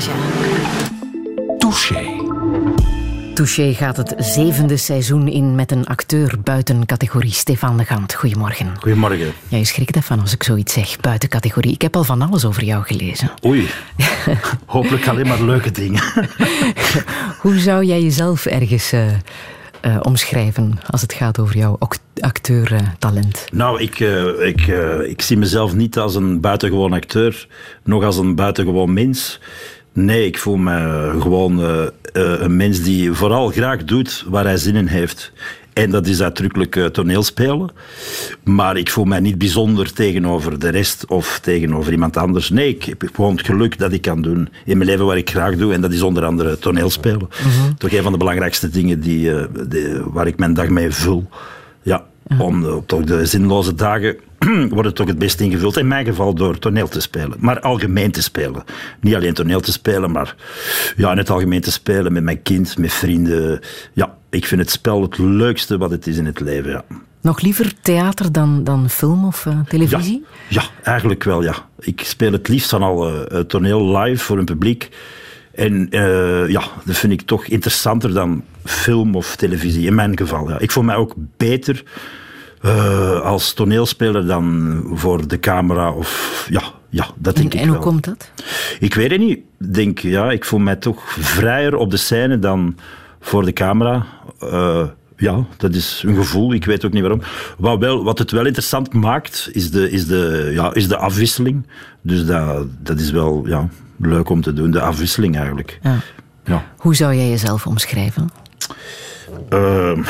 Massage. Touché. Touché gaat het zevende seizoen in met een acteur buiten categorie. Stefan de Gant, goedemorgen. Goedemorgen. Ja, je schrikt ervan als ik zoiets zeg, buiten categorie. Ik heb al van alles over jou gelezen. Oei, hopelijk alleen maar leuke dingen. Hoe zou jij jezelf ergens uh, uh, omschrijven als het gaat over jouw acteurtalent? nou, ik, uh, ik, ik zie mezelf niet als een buitengewoon acteur, nog als een buitengewoon mens. Nee, ik voel me gewoon uh, een mens die vooral graag doet waar hij zin in heeft. En dat is uitdrukkelijk uh, toneelspelen. Maar ik voel mij niet bijzonder tegenover de rest of tegenover iemand anders. Nee, ik heb gewoon het geluk dat ik kan doen in mijn leven wat ik graag doe. En dat is onder andere toneelspelen. Mm -hmm. Toch een van de belangrijkste dingen die, uh, die, waar ik mijn dag mee vul. Ja, om op toch de zinloze dagen wordt het toch het best ingevuld. In mijn geval door toneel te spelen. Maar algemeen te spelen. Niet alleen toneel te spelen, maar ja, in het algemeen te spelen met mijn kind, met vrienden. Ja, ik vind het spel het leukste wat het is in het leven. Ja. Nog liever theater dan, dan film of uh, televisie? Ja, ja, eigenlijk wel, ja. Ik speel het liefst van al uh, toneel live voor een publiek. En uh, ja, dat vind ik toch interessanter dan film of televisie, in mijn geval. Ja. Ik voel mij ook beter uh, als toneelspeler dan voor de camera. Of, ja, ja, dat denk en, ik en hoe wel. komt dat? Ik weet het niet. Ik denk, ja, ik voel mij toch vrijer op de scène dan voor de camera. Uh, ja, dat is een gevoel. Ik weet ook niet waarom. Wat, wel, wat het wel interessant maakt, is de, is de, ja, is de afwisseling. Dus dat, dat is wel ja, leuk om te doen, de afwisseling eigenlijk. Ja. Ja. Hoe zou jij jezelf omschrijven? Uh,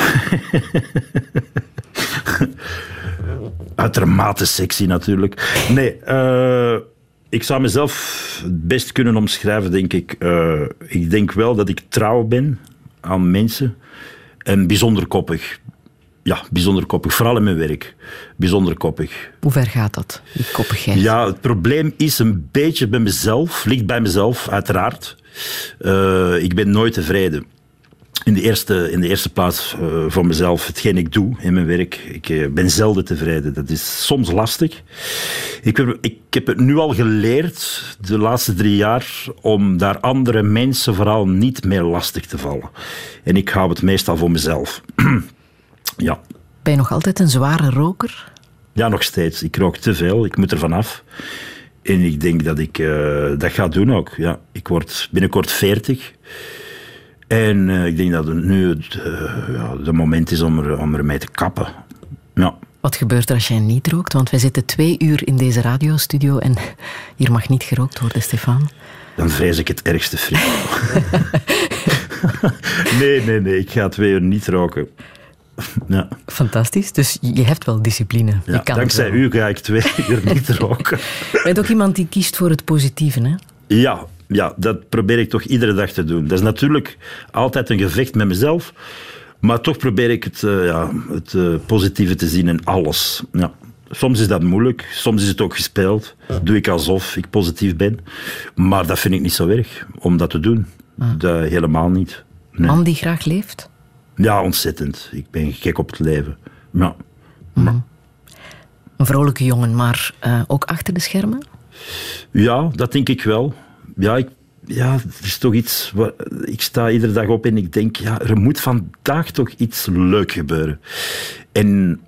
uitermate sexy natuurlijk. Nee, uh, ik zou mezelf het best kunnen omschrijven, denk ik. Uh, ik denk wel dat ik trouw ben aan mensen en bijzonder koppig. Ja, bijzonder koppig. Vooral in mijn werk. Bijzonder koppig. Hoe ver gaat dat, die koppigheid? Ja, het probleem is een beetje bij mezelf. Ligt bij mezelf, uiteraard. Uh, ik ben nooit tevreden. In de eerste, in de eerste plaats uh, voor mezelf, hetgeen ik doe in mijn werk. Ik uh, ben zelden tevreden. Dat is soms lastig. Ik heb, ik heb het nu al geleerd, de laatste drie jaar, om daar andere mensen vooral niet meer lastig te vallen. En ik hou het meestal voor mezelf. ja. Ben je nog altijd een zware roker? Ja, nog steeds. Ik rook te veel. Ik moet er vanaf. En ik denk dat ik uh, dat ga doen ook. Ja, ik word binnenkort 40. En uh, ik denk dat het nu het uh, ja, de moment is om, er, om ermee te kappen. Ja. Wat gebeurt er als jij niet rookt? Want wij zitten twee uur in deze radiostudio en hier mag niet gerookt worden, Stefan. Dan vrees ik het ergste, vriend. nee, nee, nee. Ik ga twee uur niet roken. Ja. Fantastisch. Dus je hebt wel discipline. Ja, je kan dankzij u ga ik twee uur niet roken. Je bent ook iemand die kiest voor het positieve, hè? Ja, ja, dat probeer ik toch iedere dag te doen. Dat is natuurlijk altijd een gevecht met mezelf. Maar toch probeer ik het, uh, ja, het uh, positieve te zien in alles. Ja. Soms is dat moeilijk, soms is het ook gespeeld. Doe ik alsof ik positief ben. Maar dat vind ik niet zo erg om dat te doen. Dat helemaal niet. Nee. Man die graag leeft? Ja, ontzettend. Ik ben gek op het leven. Ja. Mm. Een vrolijke jongen, maar uh, ook achter de schermen? Ja, dat denk ik wel. Ja, ik, ja, er is toch iets. Waar, ik sta iedere dag op en ik denk, ja, er moet vandaag toch iets leuk gebeuren. En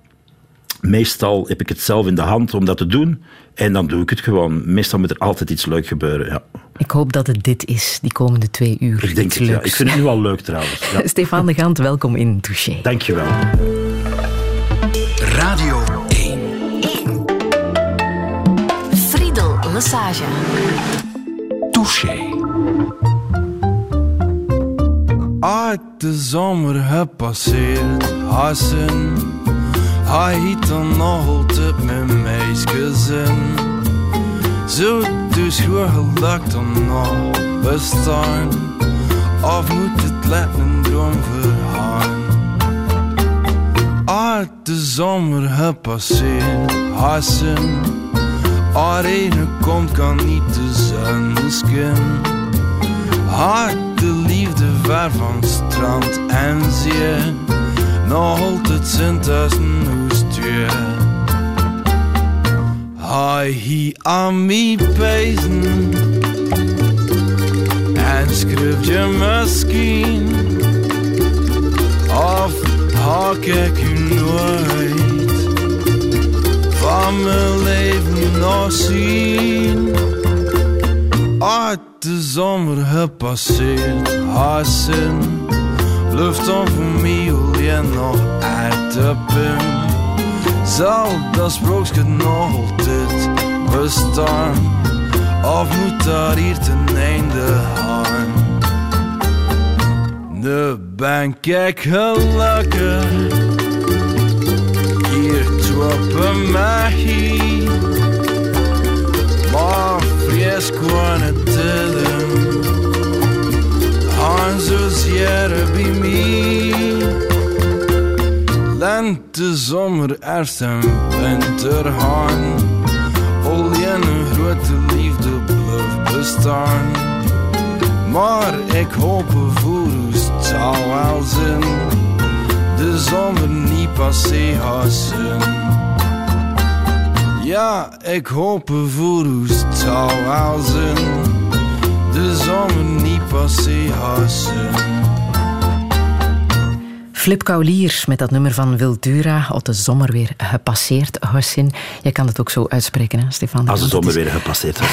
meestal heb ik het zelf in de hand om dat te doen. En dan doe ik het gewoon. Meestal moet er altijd iets leuk gebeuren. Ja. Ik hoop dat het dit is, die komende twee uur. Ik denk het, ja. Ik vind het nu al leuk trouwens. Ja. Stefan de Gant, welkom in Touché. Dankjewel. Radio 1. 1. Friedel Massage. Touché. Uit de zomer gepasseerd, hassen. Hij hiet dan nog altijd mijn meisgezin. Zo dus gelakt dan nog bestaan. Of moet het let een droom vergaan? Uit de zomer gepasseerd, hassen. Arene komt kan niet de zon skin. Hart de liefde ver van strand en zee. Nog altijd zijn tussen hoestje. Hij hi aan mij pezen. schreef je misschien of hak ik u nooit mijn leven nog zien? Uit de zomer gepasseerd, hassen, lucht voor mij alleen nog uit de pin. Zal dat sprookje nog altijd bestaan? Of moet daar hier ten einde gaan? Nu ben ik gelukkig Troppen mij Maar fries kunnen tellen Han zozeer bij mij Lente, zomer, herfst en winter gaan. Olie en een grote liefde blijft bestaan. Maar ik hoop voor ons zou wel zijn De zomer niet passé hassen Ja, ik hoop voor ons zou wel zijn De zomer niet passé hassen Flip Kauliers met dat nummer van Wildura, had de zomer weer gepasseerd, Hussin. Je kan het ook zo uitspreken, hè, Stefan? Als de het zomer is- weer gepasseerd was.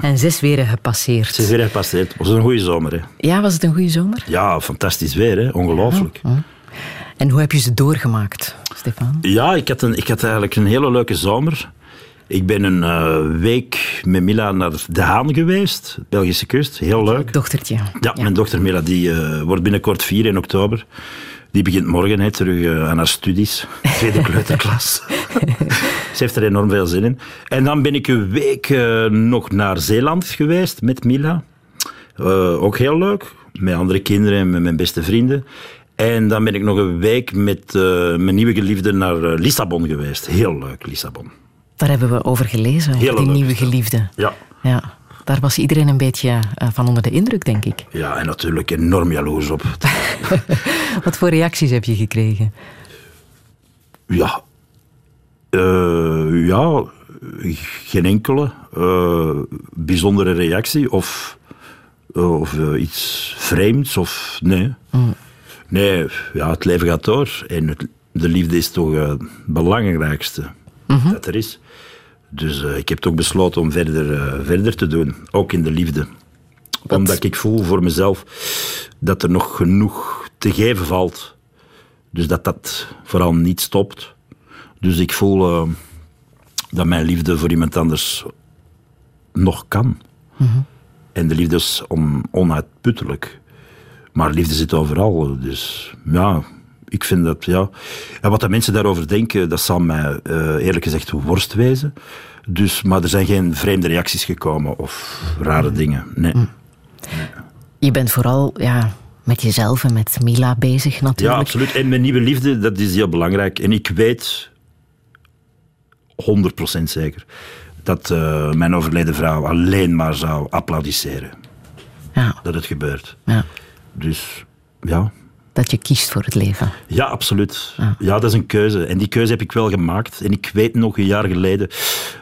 En zes weren gepasseerd. Het is weer gepasseerd. Het was een goede zomer. Hè. Ja, was het een goede zomer? Ja, fantastisch weer. Hè. Ongelooflijk. En hoe heb je ze doorgemaakt, Stefan? Ja, ik had, een, ik had eigenlijk een hele leuke zomer. Ik ben een eh, week met Mila naar De Haan geweest, Belgische kust. Heel leuk. Dochtertje. Ja, mijn dochter Mila die, eh, wordt binnenkort vier in oktober. Die begint morgen hè, terug eh, aan haar studies. Tweede kleuterklas. Ze heeft er enorm veel zin in. En dan ben ik een week nog naar Zeeland geweest met Mila. Ook heel leuk. Met andere kinderen en met mijn beste vrienden. En dan ben ik nog een week met eh, mijn nieuwe geliefde naar eh, Lissabon geweest. Heel leuk, Lissabon. Daar hebben we over gelezen, over die nieuwe geliefde. Ja. Ja, daar was iedereen een beetje eh, van onder de indruk, denk ik. Ja, en natuurlijk enorm jaloers op. Wat voor reacties heb je gekregen? Ja. Ja, geen enkele bijzondere reactie of, of iets vreemds of nee. Nee, ja, het leven gaat door en het- de liefde is toch eh, het belangrijkste dat er is. Dus eh, ik heb toch besloten om verder, eh, verder te doen, ook in de liefde. Omdat ik voel voor mezelf dat er nog genoeg te geven valt. Dus dat dat vooral niet stopt. Dus ik voel eh, dat mijn liefde voor iemand anders nog kan. En de liefde is on, onuitputtelijk. Maar liefde zit overal. Dus ja, ik vind dat, ja. En wat de mensen daarover denken, dat zal mij eh, eerlijk gezegd worst wezen. Dus, maar er zijn geen vreemde reacties gekomen of rare dingen. Nee. Je bent vooral ja, met jezelf en met Mila bezig Ja, natuurlijk. absoluut. En mijn nieuwe liefde, dat is heel belangrijk. En ik weet 100% zeker dat eh, mijn overleden vrouw alleen maar zou applaudisseren Ja, dat het gebeurt. ja, Dus ja, dat je kiest voor het leven. ja, absoluut. Ja, dat is een keuze. En die keuze heb ik wel gemaakt. En ik weet nog een jaar geleden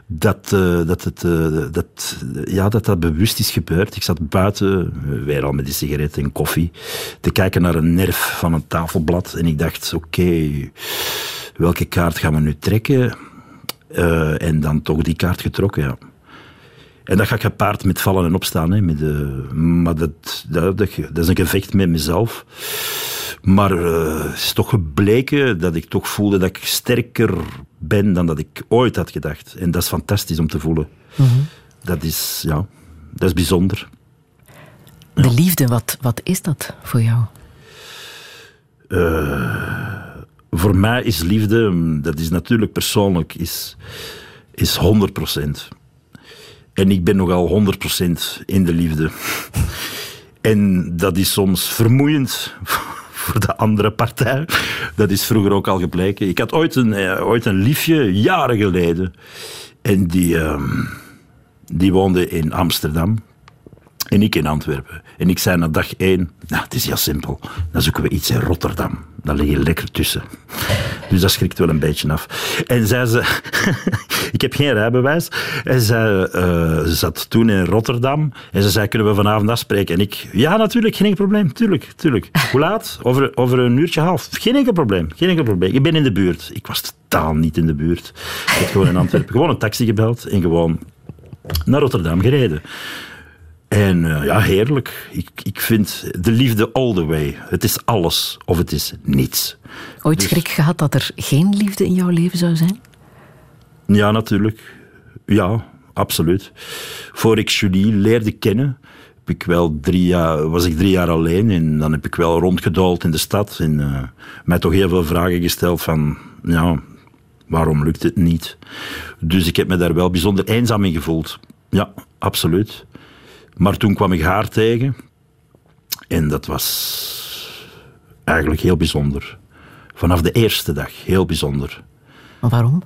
dat eh, dat, het, eh, dat, ja, dat dat bewust is gebeurd. Ik zat buiten, eh, weer al met die sigaret en koffie, te kijken naar een nerf van een tafelblad. En ik dacht, oké, welke kaart gaan we nu trekken? En dan toch die kaart getrokken, ja. En dat gaat gepaard met vallen en opstaan. Hè, met, eh, maar dat, dat, dat, dat is een gevecht met mezelf. Maar eh, het is toch gebleken dat ik toch voelde dat ik sterker ben dan dat ik ooit had gedacht. En dat is fantastisch om te voelen. Dat is, ja, dat is bijzonder. De liefde, wat, wat is dat voor jou? Voor mij is liefde, mm, dat is natuurlijk persoonlijk, is, is 100%. En ik ben nogal 100% in de liefde. En dat is soms vermoeiend voor de andere partij. Dat is vroeger ook al gebleken. Ik had ooit een, eh, ooit een liefje, jaren geleden. En die, ehm, die woonde in Amsterdam. En ik in Antwerpen. En ik zei na dag één, nou, het is heel simpel. Dan zoeken we iets in Rotterdam. Dan lig je lekker tussen. Dus dat schrikt wel een beetje af. En zei ze, ik heb geen rijbewijs. En zij uh, zat toen in Rotterdam. En ze zei, kunnen we vanavond afspreken? En ik, ja natuurlijk, geen enkel probleem. Tuurlijk, tuurlijk. Hoe laat? Over, over een uurtje half. Geen enkel probleem, geen enkel probleem. Ik ben in de buurt. Ik was totaal niet in de buurt. Ik had gewoon in Antwerpen gewoon een taxi gebeld en gewoon naar Rotterdam gereden. En uh, ja, heerlijk. Ik, ik vind de liefde all the way. Het is alles of het is niets. Ooit dus, schrik gehad dat er geen liefde in jouw leven zou zijn? Ja, natuurlijk. Ja, absoluut. Voor ik Julie leerde kennen, heb ik wel drie jaar, was ik drie jaar alleen. En dan heb ik wel rondgedoold in de stad. En uh, mij toch heel veel vragen gesteld van... Ja, waarom lukt het niet? Dus ik heb me daar wel bijzonder eenzaam in gevoeld. Ja, absoluut. Maar toen kwam ik haar tegen. En dat was eigenlijk heel bijzonder. Vanaf de eerste dag, heel bijzonder. Maar waarom?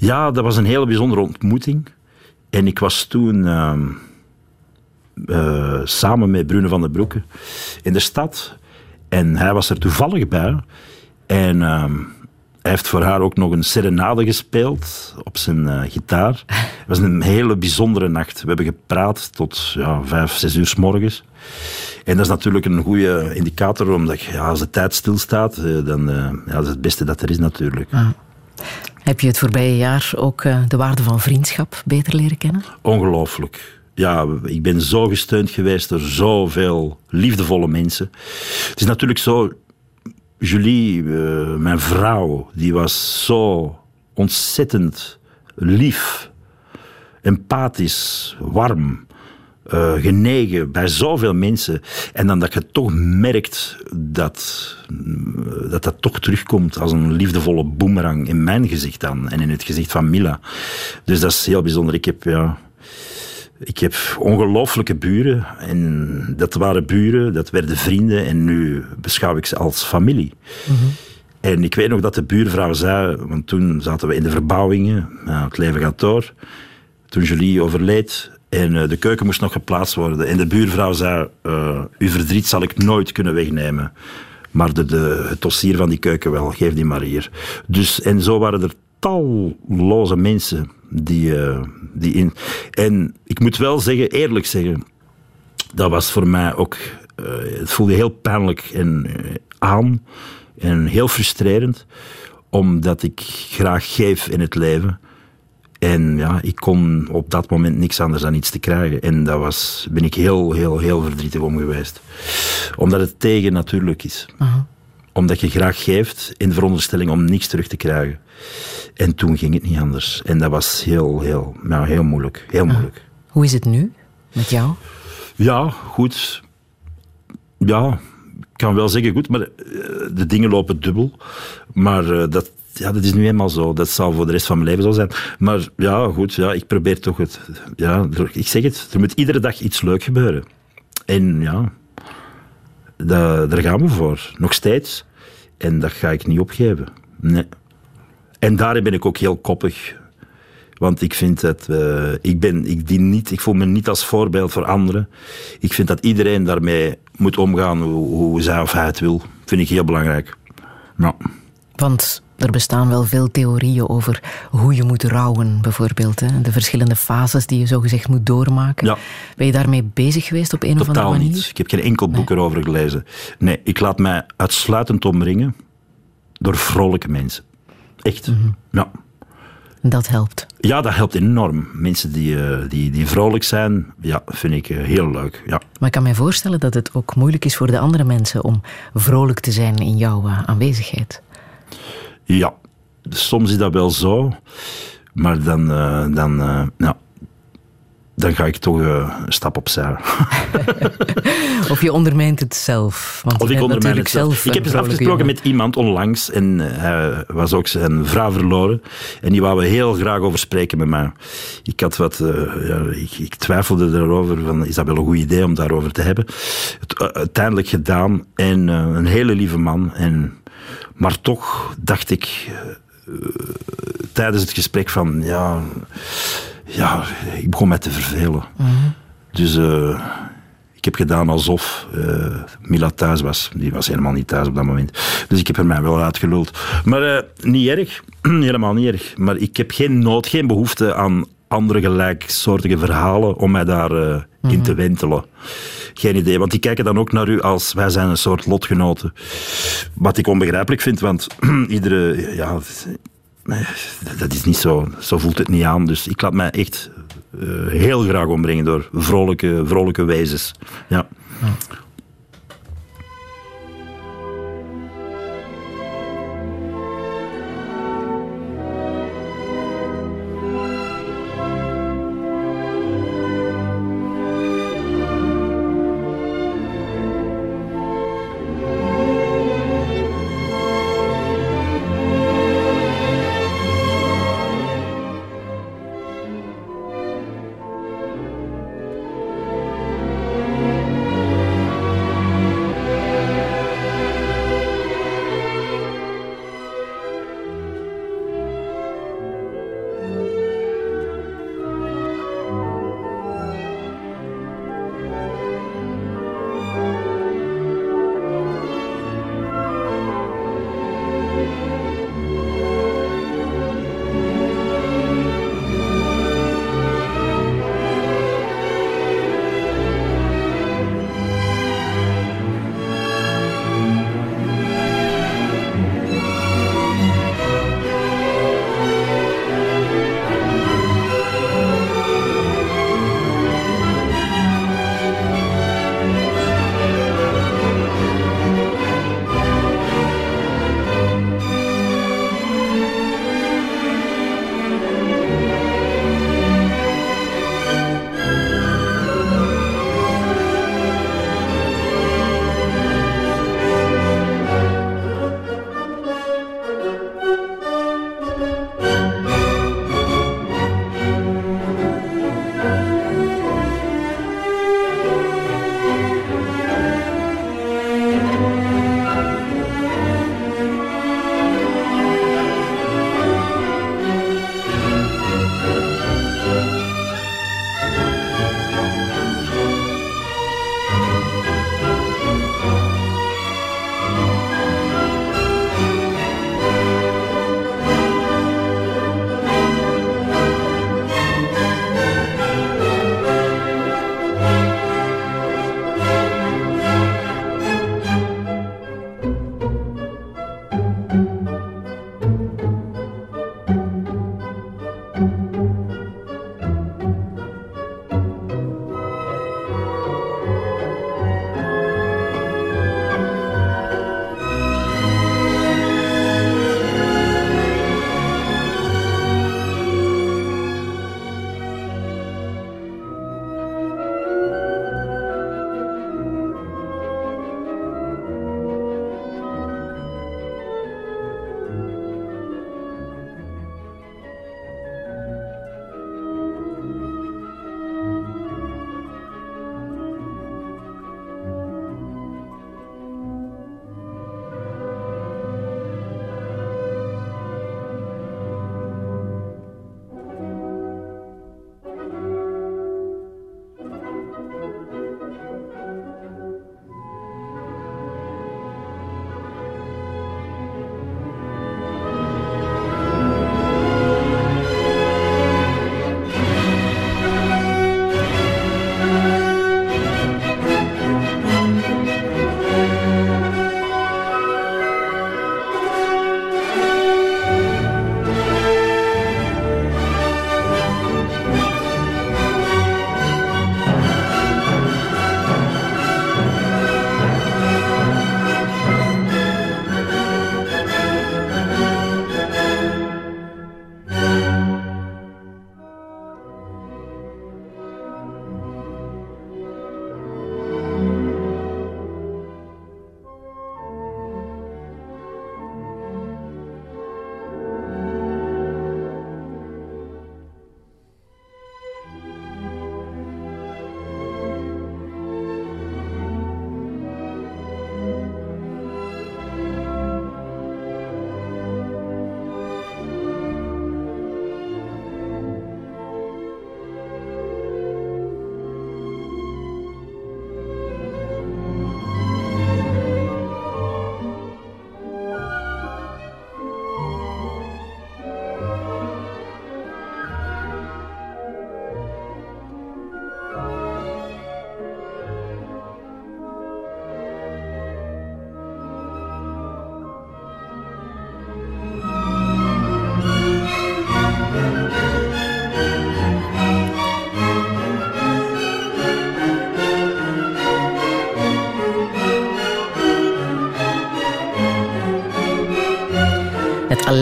Ja, dat was een hele bijzondere ontmoeting. En ik was toen uh, uh, samen met Brune van den Broeke in de stad. En hij was er toevallig bij. En uh, hij heeft voor haar ook nog een serenade gespeeld op zijn uh, gitaar. Het was een hele bijzondere nacht. We hebben gepraat tot ja, vijf, zes uur s morgens. En dat is natuurlijk een goede indicator, omdat ja, als de tijd stilstaat, uh, dan ja, dat is het beste dat er is natuurlijk. Ah. Heb je het voorbije jaar ook de waarde van vriendschap beter leren kennen? Ongelooflijk ja, ik ben zo gesteund geweest door zoveel liefdevolle mensen. Het is natuurlijk zo, Julie, uh, mijn vrouw, die was zo ontzettend lief, empathisch, warm, uh, genegen bij zoveel mensen. En dan dat je toch merkt dat, dat dat toch terugkomt als een liefdevolle boemerang in mijn gezicht dan en in het gezicht van Mila. Dus dat is heel bijzonder. Ik heb, ja, ik heb ongelooflijke buren. En dat waren buren, dat werden vrienden. En nu beschouw ik ze als familie. En ik weet nog dat de buurvrouw zei, want toen zaten we in de verbouwingen, nou, het leven gaat door. Toen Julie overleed en uh, de keuken moest nog geplaatst worden. En de buurvrouw zei, uh, uw verdriet zal ik nooit kunnen wegnemen. Maar de, de, het dossier van die keuken wel, geef die maar hier. Dus, en zo waren er talloze mensen die, uh, die in. En ik moet wel zeggen, eerlijk zeggen, dat was voor mij ook. Het voelde heel pijnlijk en aan en heel frustrerend, omdat ik graag geef in het leven. En ja, ik kon op dat moment niks anders dan iets te krijgen. En daar was, ben ik heel, heel, heel verdrietig om geweest. Omdat het tegen natuurlijk is. -huh. Omdat je graag geeft in de veronderstelling om niks terug te krijgen. En toen ging het niet anders. En dat was heel, heel, nou, heel moeilijk. Heel moeilijk. Hoe is het nu met jou? Ja, goed. Ja, ik kan wel zeggen goed, maar de dingen lopen dubbel. Maar dat, ja, dat is nu eenmaal zo. Dat zal voor de rest van mijn leven zo zijn. Maar ja, goed, ja, ik probeer toch het... Ja, ik zeg het, er moet iedere dag iets leuk gebeuren. En ja, daar, gaan we voor. Nog steeds. En dat ga ik niet opgeven. Nee. En daarin ben ik ook heel koppig. Want ik vind dat, uh, ik ben, ik dien niet, ik voel me niet als voorbeeld voor anderen. Ik vind dat iedereen daarmee moet omgaan hoe, hoe zij of hij het wil. Vind ik heel belangrijk. Nou. Want er bestaan wel veel theorieën over hoe je moet rouwen, bijvoorbeeld. Hè? De verschillende fases die je zogezegd moet doormaken. Ja. Ben je daarmee bezig geweest op een Totaal of andere manier? niet. Ik heb geen enkel boek nee. erover gelezen. Nee, ik laat mij uitsluitend omringen door vrolijke mensen. Echt. Mm -hmm. Ja. Dat helpt. Ja, dat helpt enorm. Mensen die, uh, die, die vrolijk zijn, ja, vind ik uh, heel leuk. Ja. Maar ik kan me voorstellen dat het ook moeilijk is voor de andere mensen om vrolijk te zijn in jouw uh, aanwezigheid. Ja, soms is dat wel zo. Maar dan, dan, ja, dan ga ik toch uh, een stap opzij. of je ondermijnt het zelf. Want of ik ondermijn het zelf. ik heb eens afgesproken jongen. met iemand onlangs en hij was ook zijn vrouw verloren. En die wou we heel graag over spreken met mij. Ik had wat, ja, ik, ik, twijfelde erover, van, is dat wel een goed idee om daarover te hebben? Het, uiteindelijk gedaan en een hele lieve man. En, maar toch dacht ik tijdens het gesprek van, ja ja, ik begon mij te vervelen. Mm -hmm. Dus uh, heb gedaan alsof uh, Mila thuis was. Die was helemaal niet thuis op dat moment. Dus ik heb er mij wel uitgeluld. Maar niet erg. helemaal niet erg. Maar ik heb geen nood, geen behoefte aan andere gelijksoortige verhalen om mij daar uh, in te mhm. wentelen. Geen idee, want die kijken dan ook naar u als wij zijn een soort lotgenoten. Wat ik onbegrijpelijk vind, want iedere... Ja, dat is niet zo. Zo voelt het niet aan. Dus ik laat mij echt uh, heel graag ombrengen door vrolijke, vrolijke wezens. Ja.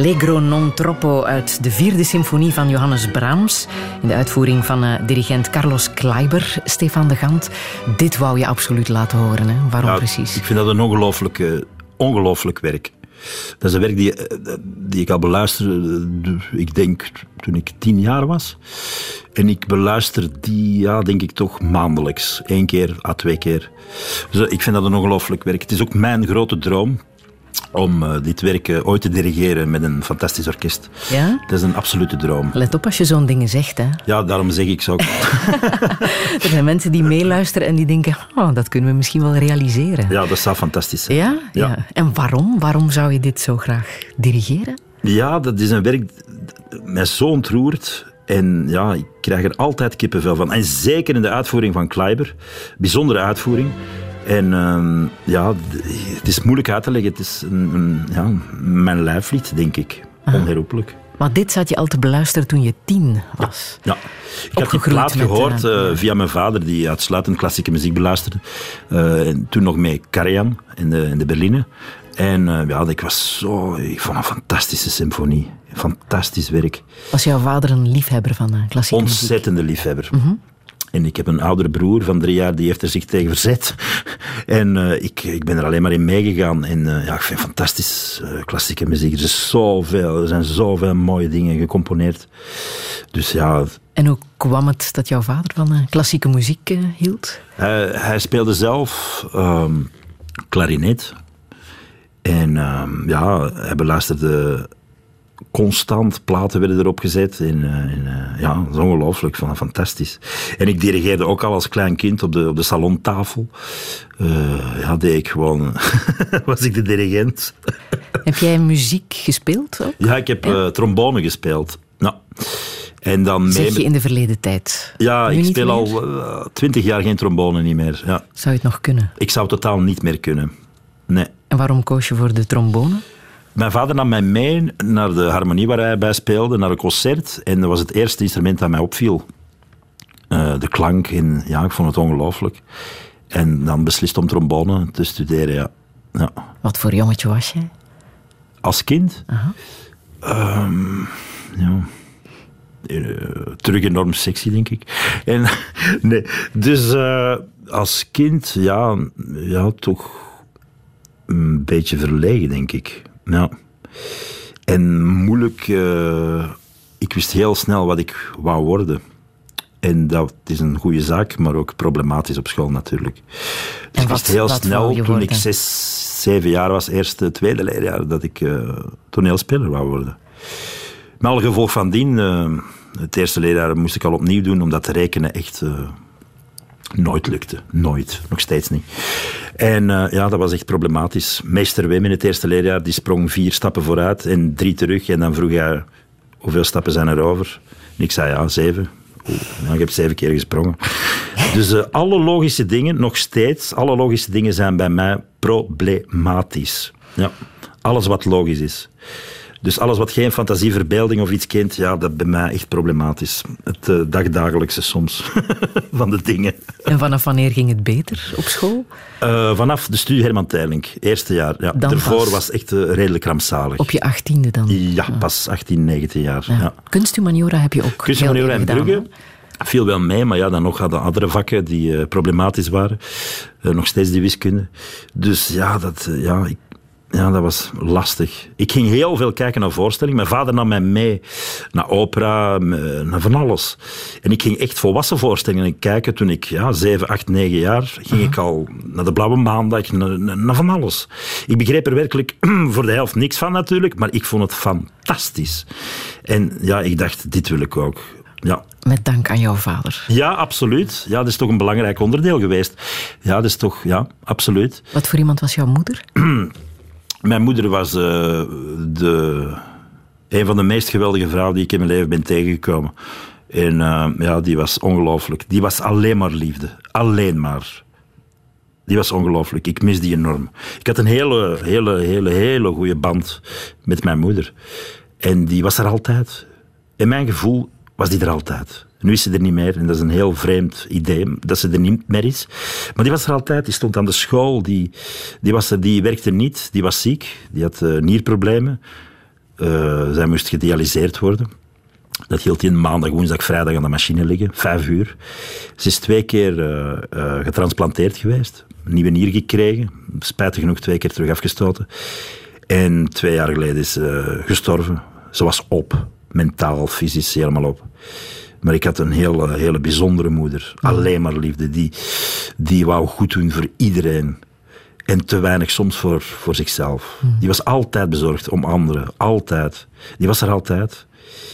Allegro non troppo uit de vierde symfonie van Johannes Brahms. In de uitvoering van uh, dirigent Carlos Kleiber, Stefan de Gant. Dit wou je absoluut laten horen. Hè? Waarom Ja, precies? Ik vind dat een ongelooflijk, eh, ongelooflijk werk. Dat is een werk die, eh, die ik al beluisterde, eh, ik denk toen ik tien jaar was. En ik beluister die, ja, denk ik toch maandelijks. Eén keer, à twee keer. Dus eh, ik vind dat een ongelooflijk werk. Het is ook mijn grote droom om eh, dit werk eh, ooit te dirigeren met een fantastisch orkest. Ja? Dat is een absolute droom. Let op als je zo'n dingen zegt. Hè. Ja, daarom zeg ik zo. ook. Er zijn mensen die meeluisteren en die denken, oh, dat kunnen we misschien wel realiseren. Ja, dat zou fantastisch zijn. Ja? Ja. ja. En waarom? Waarom zou je dit zo graag dirigeren? Ja, dat is een werk dat mij zo ontroert. En ja, ik krijg er altijd kippenvel van. En zeker in de uitvoering van Kleiber. Bijzondere uitvoering. En ehm, ja, het is moeilijk uit te leggen. Het is een, een, ja, mijn lijflied, denk ik. Onherroepelijk. Maar dit zat je al te beluisteren toen je tien was. Ja, ik had die plaat gehoord eh, eh, via mijn vader, die uitsluitend klassieke muziek beluisterde. Eh, en toen nog met Karajan in de, in de Berline. En ja, ik was zo... Ik vond een fantastische symfonie. Fantastisch werk. Was jouw vader een liefhebber van klassieke muziek? Ontzettende liefhebber. En ik heb een oudere broer van drie jaar, die heeft er zich tegen verzet. En eh, ik, ik ben er alleen maar in meegegaan. En eh, ja, ik vind fantastisch eh, klassieke muziek. Er, is zoveel, er zijn zoveel mooie dingen gecomponeerd. Dus ja, En hoe kwam het dat jouw vader van klassieke muziek hield? Hij, hij speelde zelf ehm, klarinet. En ehm, ja, hij beluisterde constant. Platen werden erop gezet. En, eh, en, eh, ja, dat is ongelooflijk. Het fantastisch. En ik dirigeerde ook al als klein kind op de, op de salontafel. Eh, ja, deed ik gewoon... was ik de dirigent. Heb jij muziek gespeeld ook? Ja, ik heb trombone gespeeld. Ja. En dan. Zeg je in de verleden tijd? Ja, Nu ik speel al twintig jaar geen trombone niet meer. Ja. Zou je het nog kunnen? Ik zou totaal niet meer kunnen. Nee. En waarom koos je voor de trombone? Mijn vader nam mij mee naar de harmonie waar hij bij speelde, naar een concert. En dat was het eerste instrument dat mij opviel. Eh, de klank, en ja, ik vond het ongelooflijk. En dan beslist om trombone te studeren, ja. ja. Wat voor jongetje was jij? Als kind? Ehm, ja. Eh, terug enorm sexy, denk ik. En, nee, dus eh, als kind, ja, ja, toch een beetje verlegen, denk ik. Ja. En moeilijk, eh, ik wist heel snel wat ik wou worden. En dat is een goede zaak, maar ook problematisch op school natuurlijk. Dus ik wist heel snel, toen ik zes, zeven jaar was, eerste, tweede leerjaar, dat ik eh, toneelspeler wou worden. Met alle gevolg van dien, eh, het eerste leerjaar moest ik al opnieuw doen, omdat rekenen echt nooit lukte. Nooit, nog steeds niet. En eh, ja, dat was echt problematisch. Meester Wim in het eerste leerjaar, die sprong vier stappen vooruit en drie terug. En dan vroeg hij, hoeveel stappen zijn er over? En ik zei, ja, zeven. Nou, ik heb zeven keer gesprongen. Dus eh, alle logische dingen, nog steeds, alle logische dingen zijn bij mij problematisch. Ja, alles wat logisch is. Dus alles wat geen fantasie, verbeelding of iets kent, ja, dat bij mij echt problematisch. Het eh, dagdagelijkse soms van de dingen. En vanaf wanneer ging het beter op school? Eh, vanaf de studie Herman Teylink, eerste jaar. Ja. Dan Daarvoor pas. was het echt eh, redelijk rampzalig. Op je achttiende dan? Ja, pas 18, 19 jaar. Ja. Ja. Kunsthumaniora heb je ook Kunsthumaniora en gedaan, Brugge viel wel mee, maar ja, dan nog hadden andere vakken die problematisch waren. Nog steeds die wiskunde. Dus ja, dat, ja, ik, ja, dat was lastig. Ik ging heel veel kijken naar voorstellingen. Mijn vader nam mij mee naar opera, naar van alles. En ik ging echt volwassen voorstellingen kijken. Toen ik ja, 7, 8, 9 jaar ging ik al naar de Blauwe Maandag, naar, naar naar van alles. Ik begreep er werkelijk voor de helft niks van natuurlijk, maar ik vond het fantastisch. En ja, ik dacht, dit wil ik ook. Ja, Met dank aan jouw vader. ja, absoluut. Ja, dat is toch een belangrijk onderdeel geweest. Ja, dat is toch, ja, absoluut. Wat voor iemand was jouw moeder? Mijn moeder was eh, de, een van de meest geweldige vrouwen die ik in mijn leven ben tegengekomen. En eh, ja, die was ongelooflijk. Die was alleen maar liefde. Alleen maar. Die was ongelooflijk. Ik mis die enorm. Ik had een hele, hele, hele, hele goede band met mijn moeder. En die was er altijd. In mijn gevoel was die er altijd. Nu is ze er niet meer en dat is een heel vreemd idee dat ze er niet meer is. Maar die was er altijd, die stond aan de school, die, die, was er, die werkte niet, die was ziek, die had eh, nierproblemen. Uh, zij moest gedialyseerd worden. Dat hield in maandag, woensdag, vrijdag aan de machine liggen, vijf uur. Ze is twee keer uh, getransplanteerd geweest, een nieuwe nier gekregen, spijtig genoeg twee keer terug afgestoten. En twee jaar geleden is ze gestorven. Ze was op, mentaal, fysisch, helemaal op. Maar ik had een hele, hele bijzondere moeder. Alleen maar liefde. Die, die wou goed doen voor iedereen. En te weinig soms voor, voor zichzelf. Die was altijd bezorgd om anderen. Altijd. Die was er altijd.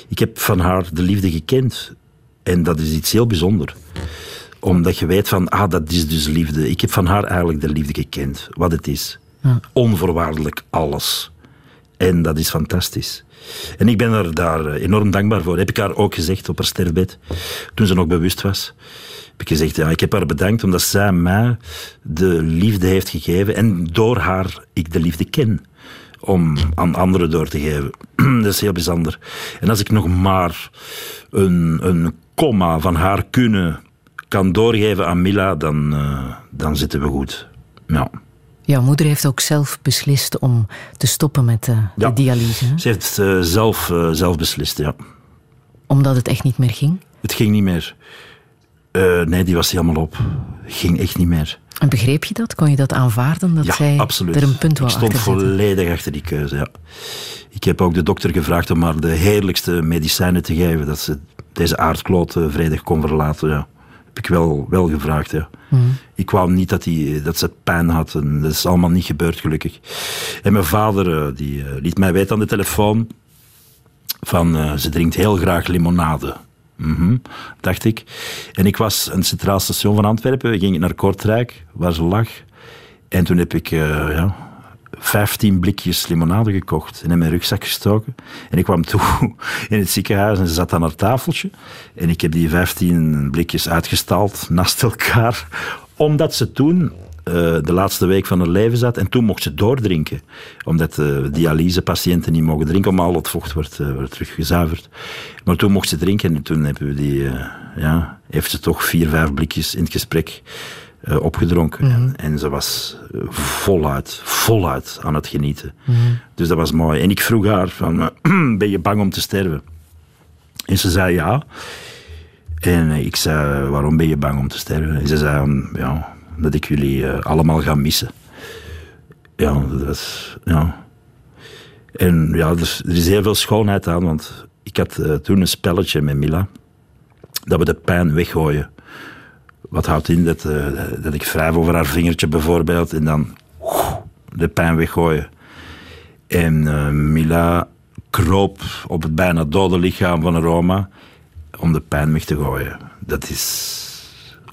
Ik heb van haar de liefde gekend. En dat is iets heel bijzonders. Omdat je weet van, ah, dat is dus liefde. Ik heb van haar eigenlijk de liefde gekend. Wat het is. Ja. Onvoorwaardelijk alles. En dat is fantastisch. En ik ben er daar enorm dankbaar voor. Heb ik haar ook gezegd op haar sterfbed, toen ze nog bewust was. Heb ik gezegd, ja, ik heb haar bedankt omdat zij mij de liefde heeft gegeven en door haar ik de liefde ken om aan anderen door te geven. Dat is heel bijzonder. En als ik nog maar een, een komma van haar kunnen kan doorgeven aan Mila, dan, uh, dan zitten we goed. Ja. Jouw moeder heeft ook zelf beslist om te stoppen met de, ja, de dialyse. Ze heeft uh, zelf, uh, zelf beslist, ja. Omdat het echt niet meer ging? Het ging niet meer. Uh, nee, die was helemaal op. Ging echt niet meer. En begreep je dat? Kon je dat aanvaarden? Dat ja, zij absoluut. er een punt Ik stond achter volledig achter die keuze, ja. Ik heb ook de dokter gevraagd om haar de heerlijkste medicijnen te geven. Dat ze deze aardkloot vredig kon verlaten, ja. Heb ik wel, wel gevraagd, ja. Mm. Ik wou niet dat, die, dat ze pijn had. En dat is allemaal niet gebeurd, gelukkig. En mijn vader die, uh, liet mij weten aan de telefoon van uh, ze drinkt heel graag limonade. Mm -hmm, dacht ik. En ik was aan het Centraal Station van Antwerpen. We gingen naar Kortrijk, waar ze lag. En toen heb ik uh, ja, 15 blikjes limonade gekocht en in mijn rugzak gestoken. En ik kwam toe in het ziekenhuis en ze zat aan haar tafeltje. En ik heb die 15 blikjes uitgestald naast elkaar, omdat ze toen uh, de laatste week van haar leven zat en toen mocht ze doordrinken. Omdat uh, dialysepatiënten niet mogen drinken, omdat al het vocht uh, wordt teruggezuiverd. Maar toen mocht ze drinken en toen hebben we die, ja, heeft ze toch vier, vijf blikjes in het gesprek uh, opgedronken. Mhm. En, en, ze was uh, voluit, voluit aan het genieten. Mhm. Dus dat was mooi. En ik vroeg haar van, ben je bang om te sterven? En ze zei ja. En ik zei, waarom ben je bang om te sterven? En ze zei, ja, dat ik jullie allemaal ga missen. Ja, dat is, ja. En ja, er, er is heel veel schoonheid aan, want ik had toen een spelletje met Mila. Dat we de pijn weggooien wat houdt in dat, uh, dat ik wrijf over haar vingertje bijvoorbeeld en dan de pijn weggooien. En uh, Mila kroop op het bijna dode lichaam van Roma om de pijn weg te gooien. Dat is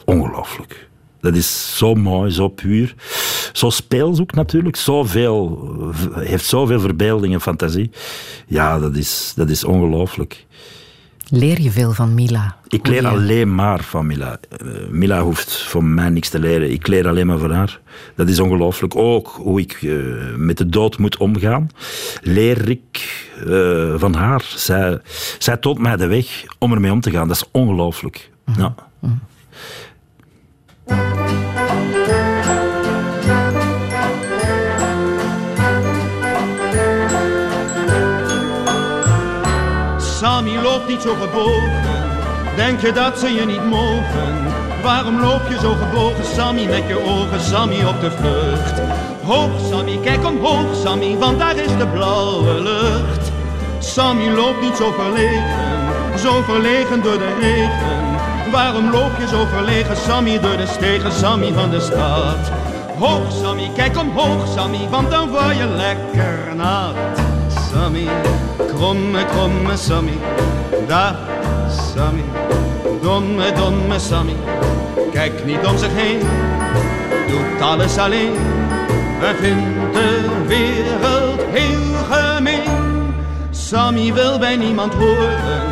ongelooflijk. Dat is zo mooi, zo puur. Zo speels ook natuurlijk. Zoveel, heeft zoveel verbeelding en fantasie. Ja, dat is, dat is ongelooflijk. Leer je veel van Mila? Ik leer alleen maar van Mila. Uh, Mila hoeft van mij niks te leren. Ik leer alleen maar van haar. Dat is ongelooflijk. Ook hoe ik uh, met de dood moet omgaan, leer ik uh, van haar. Zij, zij toont mij de weg om ermee om te gaan. Dat is ongelooflijk. Mm -hmm. ja. mm -hmm. Loopt niet zo gebogen, denk je dat ze je niet mogen? Waarom loop je zo gebogen, Sammy, met je ogen, Sammy, op de vlucht? Hoog, Sammy, kijk omhoog, Sammy, want daar is de blauwe lucht. Sammy loopt niet zo verlegen, zo verlegen door de regen. Waarom loop je zo verlegen, Sammy, door de stegen, Sammy van de stad? Hoog, Sammy, kijk omhoog, Sammy, want dan word je lekker nat. Sammy, kromme, kromme Sammy, dag Sammy, domme, domme Sammy. Kijk niet om zich heen, doet alles alleen en vindt de wereld heel gemeen. Sammy wil bij niemand horen,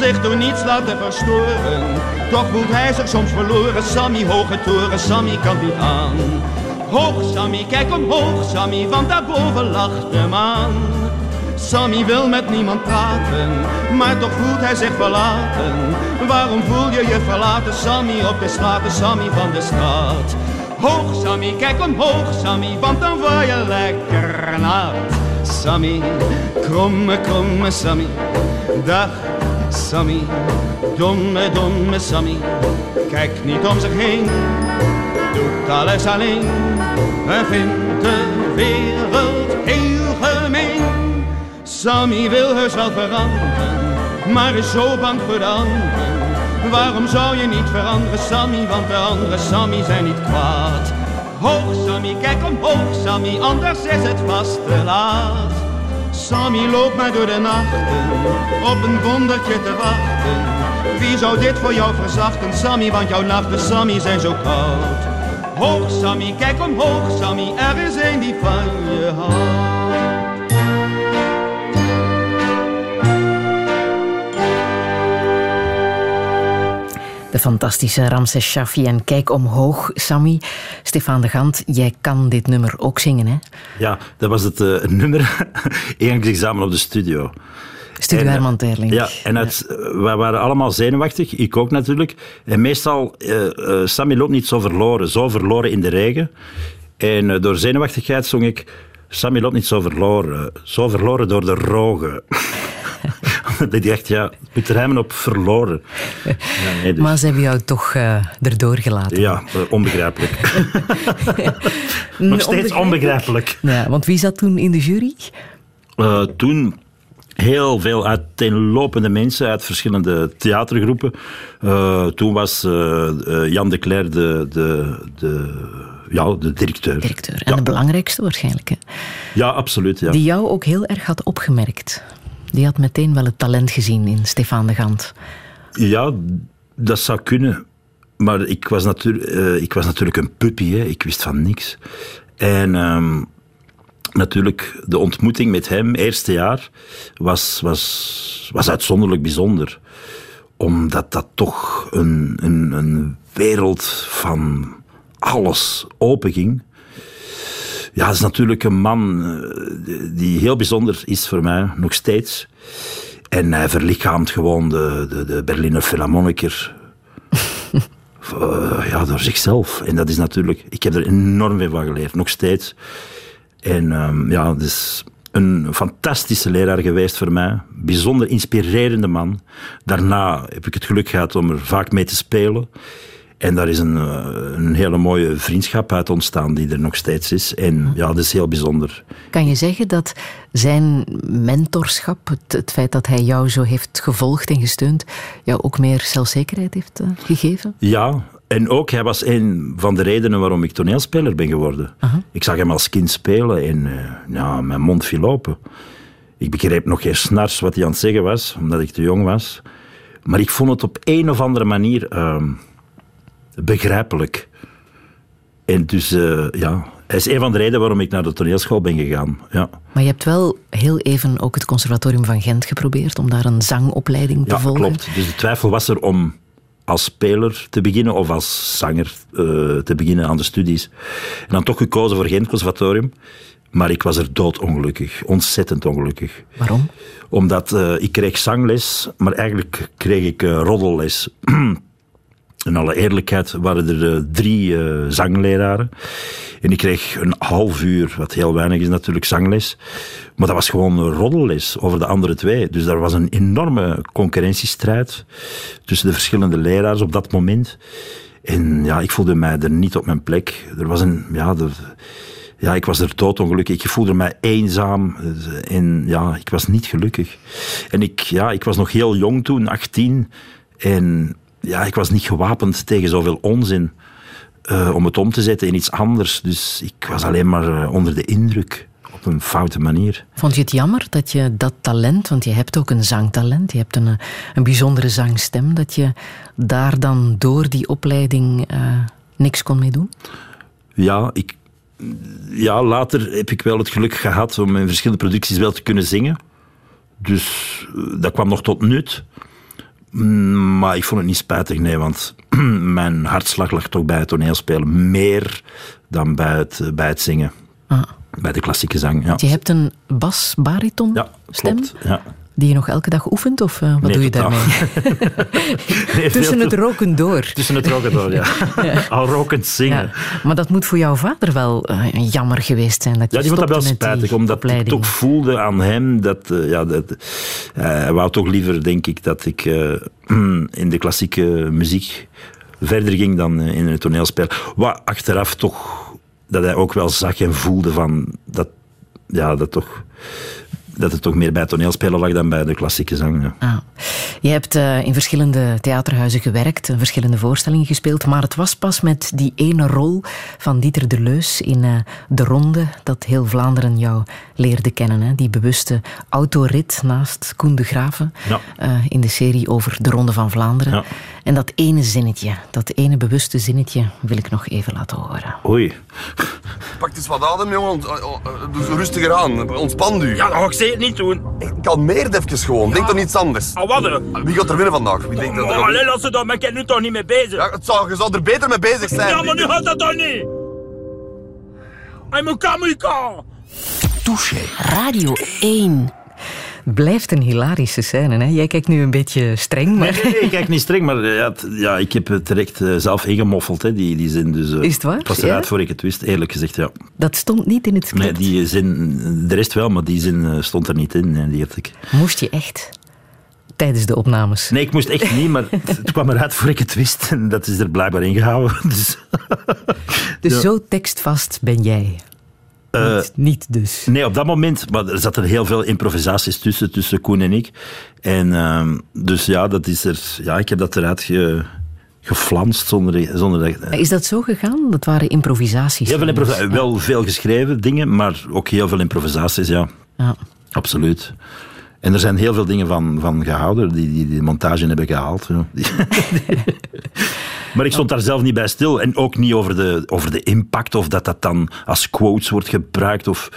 zich door niets laten verstoren. Toch voelt hij zich soms verloren, Sammy, hoge toren, Sammy kan niet aan. Hoog Sammy, kijk omhoog Sammy, want daarboven lacht de maan. Sammy wil met niemand praten, maar toch voelt hij zich verlaten. Waarom voel je je verlaten, Sammy, op de straten, Sammy van de straat? Hoog Sammy, kijk omhoog Sammy, want dan word je lekker nat. Sammy, kromme, kromme Sammy. Dag, Sammy, domme, domme Sammy. Kijkt niet om zich heen, doet alles alleen. Hij vindt de wereld gemeen. Sammy wil heus wel veranderen, maar is zo bang voor de anderen. Waarom zou je niet veranderen, Sammy? Want de andere Sammy zijn niet kwaad. Hoog, Sammy, kijk omhoog, Sammy, anders is het vast te laat. Sammy loopt maar door de nachten, op een wondertje te wachten. Wie zou dit voor jou verzachten, Sammy, want jouw nachten, Sammy, zijn zo koud. Hoog, Sammy, kijk omhoog, Sammy, er is een die van je houdt. De fantastische Ramses Shaffi en Kijk omhoog, Sammy. Stefan de Gant, jij kan dit nummer ook zingen, hè? Ja, dat was het uh, nummer. Eindexamen op de studio. Studio en, Herman Terling. Ja, en het, ja. wij waren allemaal zenuwachtig, ik ook natuurlijk. En meestal, uh, uh, Sammy loopt niet zo verloren, zo verloren in de regen. En door zenuwachtigheid zong ik, Sammy loopt niet zo verloren, zo verloren door de rogen. dat ik echt, ja, moet rijmen op verloren. Ja, nee, dus. Maar ze hebben jou toch uh, erdoor gelaten. Ja, uh, onbegrijpelijk. Nog steeds onbegrijpelijk. Ja, want wie zat toen in de jury? Uh, toen heel veel uiteenlopende mensen uit verschillende theatergroepen. toen was Jan de Cler de, de, de ja, de directeur. directeur. En ja. de belangrijkste waarschijnlijk. Hè? Ja, absoluut. Ja. Die jou ook heel erg had opgemerkt. Die had meteen wel het talent gezien in Stefan de Gant. Ja, dat zou kunnen. Maar ik was, natuur, uh, ik was natuurlijk een puppy. Hè. Ik wist van niks. En um, natuurlijk, de ontmoeting met hem, eerste jaar, was, was, was uitzonderlijk bijzonder. Omdat dat toch een, een, een wereld van alles openging. Ja, dat is natuurlijk een man die heel bijzonder is voor mij, nog steeds. En hij verlichaamt gewoon de, de, de Berliner Philharmoniker. uh, ja, door zichzelf. En dat is natuurlijk... Ik heb er enorm veel van geleerd, nog steeds. En um, ja, het is een fantastische leraar geweest voor mij. Bijzonder inspirerende man. Daarna heb ik het geluk gehad om er vaak mee te spelen. En daar is een, een, hele mooie vriendschap uit ontstaan die er nog steeds is. En ja, dat is heel bijzonder. Kan je zeggen dat zijn mentorschap, het, het feit dat hij jou zo heeft gevolgd en gesteund, jou ook meer zelfzekerheid heeft uh, gegeven? Ja, en ook hij was een van de redenen waarom ik toneelspeler ben geworden. Uh -huh. Ik zag hem als kind spelen en uh, ja, mijn mond viel open. Ik begreep nog geen snars wat hij aan het zeggen was, omdat ik te jong was. Maar ik vond het op een of andere manier... Begrijpelijk. En dus, uh, ja, hij is een van de redenen waarom ik naar de toneelschool ben gegaan. Ja. Maar je hebt wel heel even ook het Conservatorium van Gent geprobeerd om daar een zangopleiding te ja, volgen. klopt. Dus de twijfel was er om als speler te beginnen of als zanger uh, te beginnen aan de studies. En dan toch gekozen voor Gent Conservatorium. Maar ik was er doodongelukkig. Ontzettend ongelukkig. Waarom? Omdat uh, ik kreeg zangles, maar eigenlijk kreeg ik uh, roddelles. In alle eerlijkheid waren er uh, drie uh, zangleraren. En ik kreeg een half uur, wat heel weinig is natuurlijk, zangles. Maar dat was gewoon een roddelles over de andere twee. Dus daar was een enorme concurrentiestrijd tussen de verschillende leraars op dat moment. En ja, ik voelde mij er niet op mijn plek. Er was een, ja, ja, ik was er doodongelukkig. Ik voelde mij eenzaam en ja, ik was niet gelukkig. En ik, ja, ik was nog heel jong toen, 18. En ja, ik was niet gewapend tegen zoveel onzin uh, om het om te zetten in iets anders. Dus ik was alleen maar uh, onder de indruk op een foute manier. Vond je het jammer dat je dat talent, want je hebt ook een zangtalent, je hebt een, een bijzondere zangstem, dat je daar dan door die opleiding uh, niks kon mee doen? Ja, ik, ja, later heb ik wel het geluk gehad om in verschillende producties wel te kunnen zingen. Dus dat kwam nog tot nut. Maar ik vond het niet spijtig, nee, want mijn hartslag lag toch bij het toneelspelen meer dan bij het, bij het zingen. Ah. Bij de klassieke zang, ja. Je hebt een bas-bariton ja, stem. Klopt, ja. Die je nog elke dag oefent, of uh, wat Nee, doe je daarmee? Nee, Tussen het roken door. Tussen het roken door, ja. Al rokend zingen. Ja. Maar dat moet voor jouw vader wel eh, jammer geweest zijn. Dat je Ja, die vond dat wel stopte met die spijtig, omdat ik toch voelde aan hem dat... eh, ja, dat eh, hij wou toch liever, denk ik, dat ik eh, in de klassieke muziek verder ging dan eh, in het toneelspel. Wat achteraf toch... Dat hij ook wel zag en voelde van... Dat, ja, dat toch... Dat het toch meer bij toneelspelen lag dan bij de klassieke zang. ja. Ah. Je hebt eh, in verschillende theaterhuizen gewerkt, en verschillende voorstellingen gespeeld, maar het was pas met die ene rol van Dieter Deleuze in eh, De Ronde dat heel Vlaanderen jou leerde kennen. Hè? Die bewuste autorit naast Koen de Graven Ja. eh, in de serie over De Ronde van Vlaanderen. Ja. En dat ene zinnetje, dat ene bewuste zinnetje, wil ik nog even laten horen. Oei. Pak eens wat adem, jongen. Doe zo rustiger aan. Ontspan u. Ja, dat ga ik zeker niet doen. Kalmeer het even gewoon. Denk aan iets anders. Ah, wat? hè? Wie gaat er winnen vandaag? Wie denkt dat er... Oh, allee, laat ze dat, maar ik ben nu toch niet mee bezig. Ja, het zou, je zou er beter mee bezig zijn. Ja, maar nu gaat dat toch niet? Hij moet kamika. Touché. Radio 1. Blijft een hilarische scène. Hè? Jij kijkt nu een beetje streng, maar... Nee, nee, ik kijk niet streng, maar eh, ja, ik heb het direct eh, zelf ingemoffeld, hè, die, die zin. Dus, eh, Is het waar? Het was eruit Ja? voor ik het wist, eerlijk gezegd, ja. Dat stond niet in het Nee, script. die zin, de rest wel, maar die zin stond er niet in. Nee, die had ik. Moest je echt tijdens de opnames? nee, ik moest echt niet, maar het, het kwam eruit voor ik het wist. En dat is er blijkbaar ingehouden. Dus, Dus Ja. zo tekstvast ben jij. Eh, niet, niet dus. nee, op dat moment, maar er zaten heel veel improvisaties tussen, tussen Koen en ik. En ehm, dus ja, dat is er, ja, ik heb dat eruit ge, geflanst zonder, zonder dat... Is dat zo gegaan? Dat waren improvisaties. Heel veel trouwens. improvisaties, wel veel geschreven dingen, maar ook heel veel improvisaties, ja. Ja. Absoluut. En er zijn heel veel dingen van, van gehouden die, die die montage hebben gehaald. Maar ik stond daar zelf niet bij stil. En ook niet over de, over de impact of dat dat dan als quotes wordt gebruikt. Of,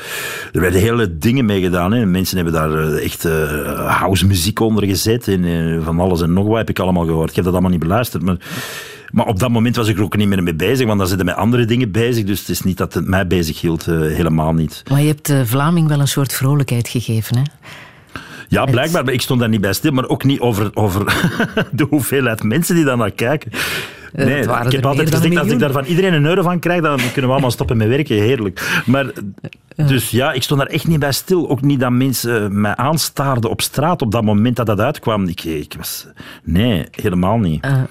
er werden hele dingen mee gedaan. Hè. Mensen hebben daar eh, echt eh house muziek onder gezet. En eh, van alles en nog wat heb ik allemaal gehoord. Ik heb dat allemaal niet beluisterd. Maar, maar op dat moment was ik er ook niet meer mee bezig. Want dan zitten met andere dingen bezig. Dus het is niet dat het mij bezig hield. helemaal niet. Maar je hebt de Vlaming wel een soort vrolijkheid gegeven. Hè? Ja, blijkbaar. Maar ik stond daar niet bij stil. Maar ook niet over, over de hoeveelheid mensen die daar naar kijken. Eh, Nee, ik heb altijd gezegd, als ik daar van iedereen een euro van krijg, dan kunnen we allemaal stoppen met werken. Heerlijk. Maar, dus ja, ik stond daar echt niet bij stil. Ook niet dat mensen mij aanstaarden op straat op dat moment dat dat uitkwam. Ik, ik was... Nee, helemaal niet. Eh, eh.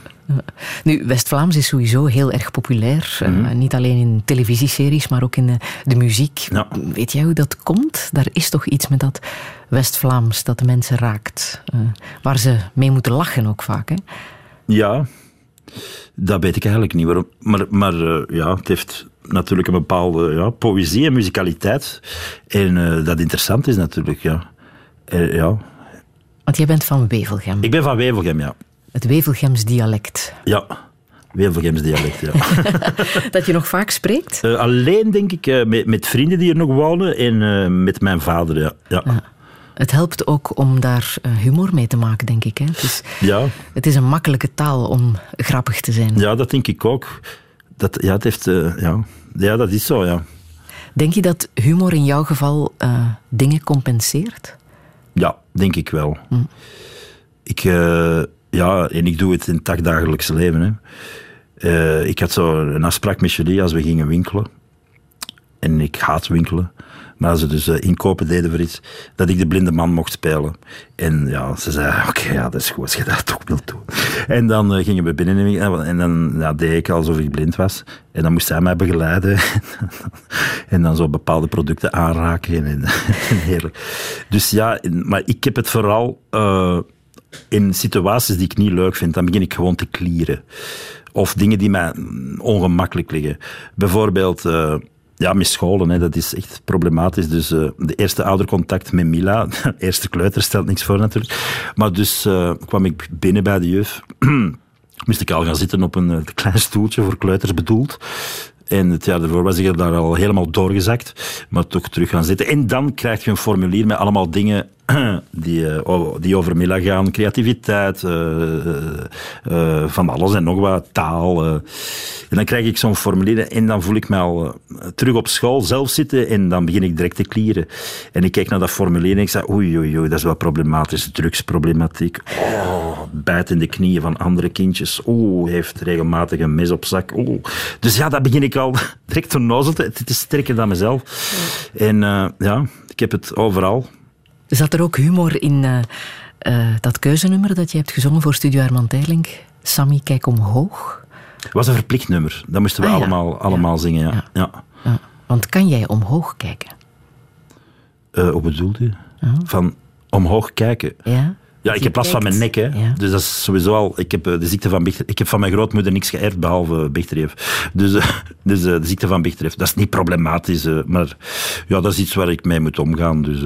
Nu, West-Vlaams is sowieso heel erg populair. Eh, Mhm. niet alleen in televisieseries, maar ook in de, de muziek. Ja. Weet jij hoe dat komt? Daar is toch iets met dat West-Vlaams dat de mensen raakt. eh, waar ze mee moeten lachen ook vaak. Hè? Ja, dat weet ik eigenlijk niet. Waarom. Maar, maar eh, ja, het heeft natuurlijk een bepaalde ja, poëzie en muzikaliteit. En eh, dat interessant is natuurlijk, ja. Eh, ja. Want jij bent van Wevelgem. Ik ben van Wevelgem, ja. Het Wevelgems dialect. Ja, Wevelgems dialect, ja. Dat je nog vaak spreekt? Eh, alleen denk ik eh, met, met vrienden die er nog wonen en eh, met mijn vader, ja. Ja, ja. Het helpt ook om daar humor mee te maken, denk ik. Hè? Het, is, ja, het is een makkelijke taal om grappig te zijn. dat denk ik ook. Dat, ja, het heeft, ja. ja, dat is zo, ja. Denk je dat humor in jouw geval dingen compenseert? Ja, denk ik wel. Ik, eh, ja, en ik doe het in het dagdagelijkse leven. Hè. Eh, ik had zo een afspraak met Julie als we gingen winkelen. En ik haat winkelen. Maar ze dus eh, inkopen deden voor iets, dat ik de blinde man mocht spelen. En ja, ze zei, oké, ja, dat is goed als je dat toch wilt doen. En dan eh, gingen we binnen en dan ja, deed ik alsof ik blind was. En dan moest zij mij begeleiden. en dan zo bepaalde producten aanraken. En, en heerlijk. Dus ja, maar ik heb het vooral in situaties die ik niet leuk vind, dan begin ik gewoon te klieren. Of dingen die mij ongemakkelijk liggen. Bijvoorbeeld, eh, ja, met scholen, hè, dat is echt problematisch. Dus eh, de eerste oudercontact met Mila, eerste kleuter stelt niks voor natuurlijk. Maar dus eh, kwam ik binnen bij de juf. Moest ik al gaan zitten op een klein stoeltje voor kleuters bedoeld. En het jaar daarvoor was ik daar al helemaal doorgezakt. Maar toch terug gaan zitten. En dan krijg je een formulier met allemaal dingen die, eh, die over middag gaan. Creativiteit, eh, eh, van alles en nog wat, taal. En dan krijg ik zo'n formulier en dan voel ik me al eh, terug op school zelf zitten en dan begin ik direct te klieren. En ik kijk naar dat formulier en ik zeg, oei, oei, oei, dat is wel problematisch. Drugsproblematiek. Oh, bijt in de knieën van andere kindjes. Oeh, heeft regelmatig een mes op zak. Oeh. Dus ja, dat begin ik al direct te nozelen. Het is sterker dan mezelf. En eh, ja, ik heb het overal. Zat er ook humor in eh, dat keuzenummer dat je hebt gezongen voor Studio Terlink? Sammy, kijk omhoog. Het was een verplicht nummer. Dat moesten we Ah, ja. allemaal, allemaal zingen. Ja. Ja. Ja. Ja. Want kan jij omhoog kijken? Eh, hoe bedoelt u? Van omhoog kijken. Ja? Ja, ik heb last van mijn nek, hè. Ja. Dus dat is sowieso al... Ik heb eh, de ziekte van Bechterew... Ik heb van mijn grootmoeder niks geërfd, behalve Bechterew. Dus, eh, dus de ziekte van Bechterew, dat is niet problematisch. maar ja, dat is iets waar ik mee moet omgaan. Dus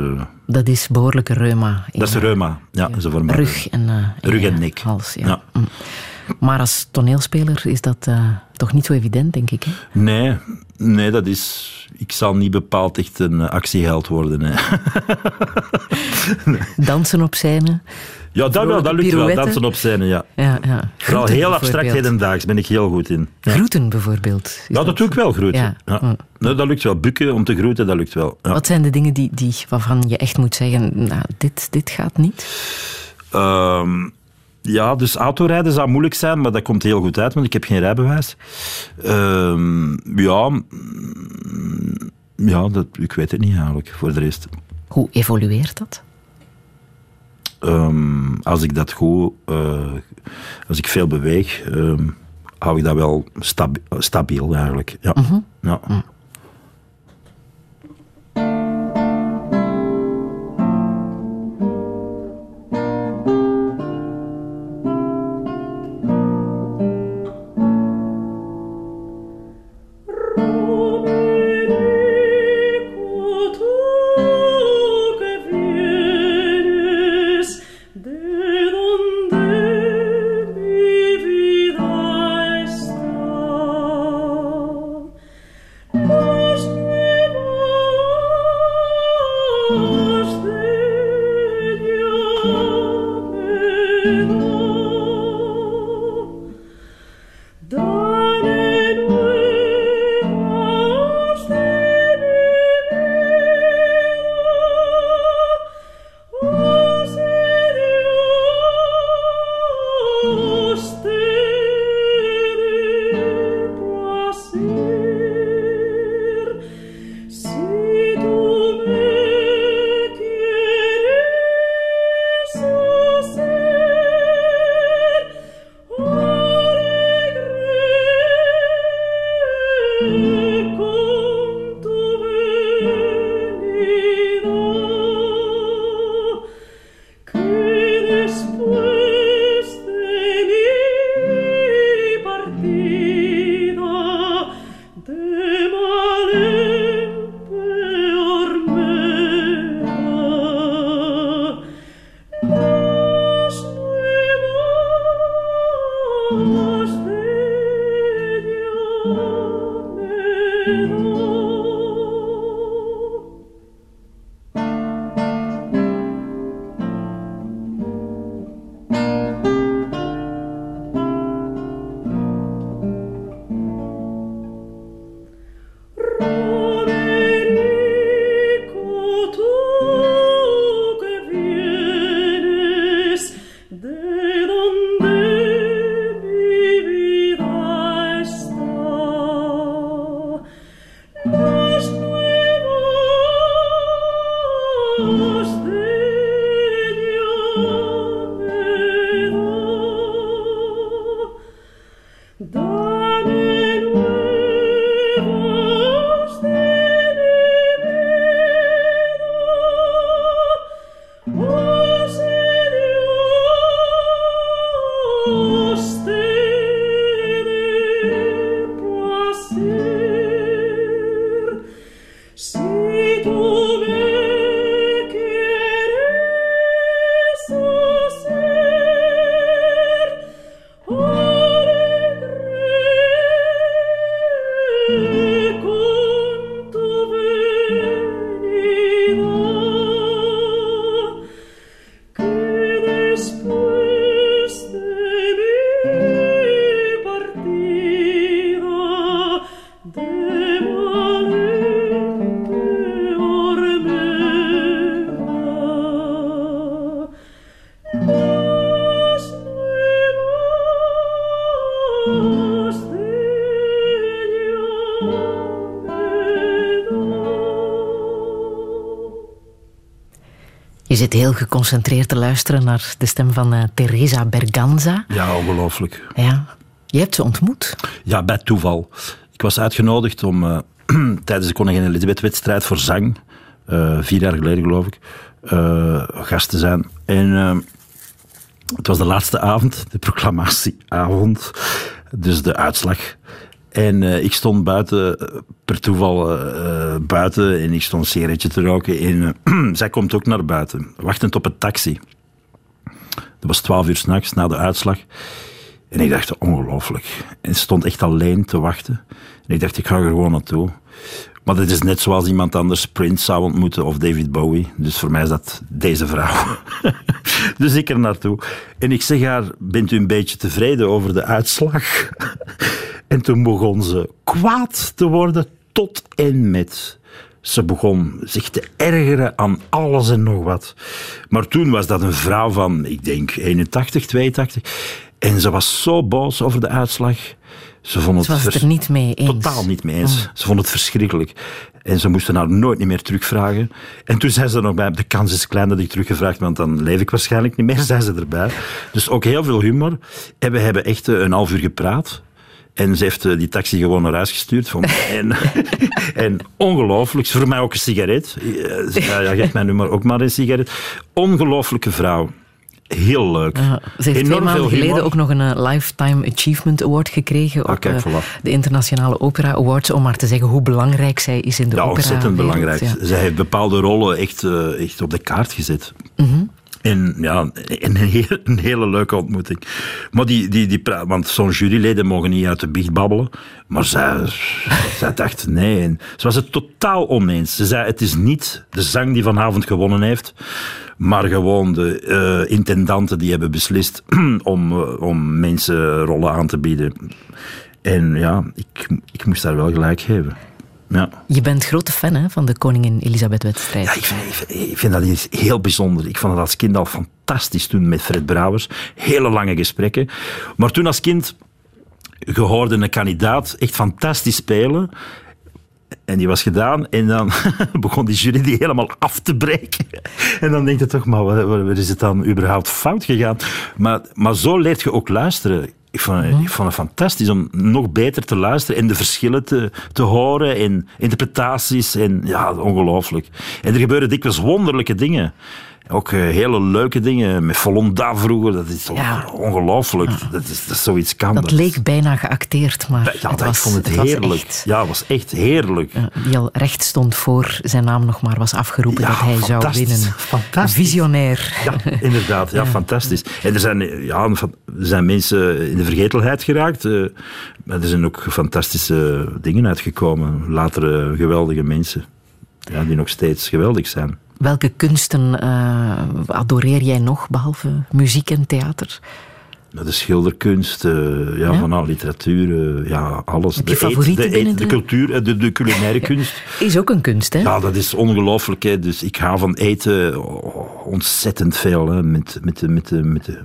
Dat is behoorlijke reuma. dat is reuma. Ja, van Rug en, Rug en nek. Hals, ja. Ja. Maar als toneelspeler is dat eh, toch niet zo evident, denk ik. Hè? Nee, nee, dat is... Ik zal niet bepaald echt een eh, actieheld worden. Hè. Dansen op scène. Ja, dat, wel, dat lukt wel. Dansen op scène, ja. Ja, ja. Vooral heel abstract hedendaags ben ik heel goed in. Ja. Groeten bijvoorbeeld. Ja, dat doe ik wel, groeten. Ja. Ja. Nee, dat lukt wel. Bukken om te groeten, dat lukt wel. Ja. Wat zijn de dingen die, die, waarvan je echt moet zeggen, nou, dit, dit gaat niet? Ehm, ja, dus autorijden zou moeilijk zijn, maar dat komt heel goed uit, want ik heb geen rijbewijs. Ehm, ja, mm, ja dat, ik weet het niet eigenlijk, voor de rest. Hoe evolueert dat? Ehm, als ik dat goed, eh, als ik veel beweeg, ehm, hou ik dat wel stabi- stabiel eigenlijk. Ja. ja. De zit heel geconcentreerd te luisteren naar de stem van uh, Teresa Berganza. Ja, ongelooflijk. Ja. Je hebt ze ontmoet? Ja, bij toeval. Ik was uitgenodigd om uh, tijdens de Koningin Elisabeth-wedstrijd voor zang, uh, vier jaar geleden geloof ik, gast te zijn. En het was de laatste avond, de proclamatieavond, dus de uitslag. En ik stond buiten, per toeval uh, buiten, en ik stond een sigaretje te roken. En uh, zij komt ook naar buiten, wachtend op een taxi. Dat was twaalf uur s'nachts, na de uitslag. En ik dacht, ongelooflijk. En ze stond echt alleen te wachten. En ik dacht, ik ga er gewoon naartoe. Maar dit is net zoals iemand anders Prince zou ontmoeten of David Bowie. Dus voor mij is dat deze vrouw. dus ik er naartoe. En ik zeg haar, bent u een beetje tevreden over de uitslag? en toen begon ze kwaad te worden tot en met. Ze begon zich te ergeren aan alles en nog wat. Maar toen was dat een vrouw van, ik denk, 81, 82. En ze was zo boos over de uitslag. Ze vond het, ze was het er niet mee eens. Totaal niet mee eens. Ze vond het verschrikkelijk. En ze moesten haar nooit meer terugvragen. En toen zei ze er nog bij, de kans is klein dat ik teruggevraagd want dan leef ik waarschijnlijk niet meer, zei ze erbij. Dus ook heel veel humor. En we hebben echt eh, een half uur gepraat. En ze heeft eh, die taxi gewoon naar huis gestuurd. En, en ongelooflijk. Voor mij ook een sigaret. Ja, ja, geef mij nu maar ook maar een sigaret. Ongelooflijke vrouw heel leuk. Ze heeft twee maanden geleden ook nog een uh, Lifetime Achievement Award gekregen ah, op uh, de Internationale Opera Awards, om maar te zeggen hoe belangrijk zij is in de ja, opera. ontzettend belangrijk. Ja. Zij heeft bepaalde rollen echt, echt op de kaart gezet. Mm -hmm. En ja, een, hele leuke ontmoeting. Maar die, die, die, want zo'n juryleden mogen niet uit de biecht babbelen. Maar zij, zij dacht nee. Ze was het totaal oneens. Ze zei: Het is niet de zang die vanavond gewonnen heeft. Maar gewoon de uh, intendanten die hebben beslist om, uh, om mensen rollen aan te bieden. En ja, ik, ik moest daar wel gelijk geven. Ja. Je bent grote fan hè, van de Koningin Elisabeth-wedstrijd. Ja, ik vind, ik vind dat heel bijzonder. Ik vond het als kind al fantastisch toen met Fred Brouwers. Hele lange gesprekken. Maar toen als kind gehoorde een kandidaat echt fantastisch spelen. En die was gedaan en dan begon die jury die helemaal af te breken. En dan denk je toch, maar waar, is het dan überhaupt fout gegaan? Maar, maar zo leert je ook luisteren. Ik vond, ik vond het fantastisch om nog beter te luisteren en de verschillen te, te horen en interpretaties. En ja, ongelooflijk. En er gebeuren dikwijls wonderlijke dingen. Ook uh, hele leuke dingen. Met Volonda vroeger, dat is toch ja. ongelooflijk. Ja. Dat, is, dat zoiets kan. Dat, dat leek bijna geacteerd, maar ja, het was, ik vond het, het heerlijk. Echt, ja, het was echt heerlijk. die al recht stond voor zijn naam nog maar was afgeroepen dat hij zou winnen. Fantastisch. Visionair. Ja, inderdaad. Ja, ja, En er zijn, ja, er zijn mensen in de vergetelheid geraakt. Maar er zijn ook fantastische dingen uitgekomen. Latere geweldige mensen. Ja, die nog steeds geweldig zijn. Welke kunsten uh, adoreer jij nog, behalve muziek en theater? De schilderkunst, uh, ja, ja, van al literatuur, uh, ja, alles. De eet, de, eet, de, cultuur, de, de culinaire kunst. Is ook een kunst, hè? Ja, dat is ongelooflijk. Dus ik ga van eten oh, ontzettend veel. Hè. Met, met, met, met,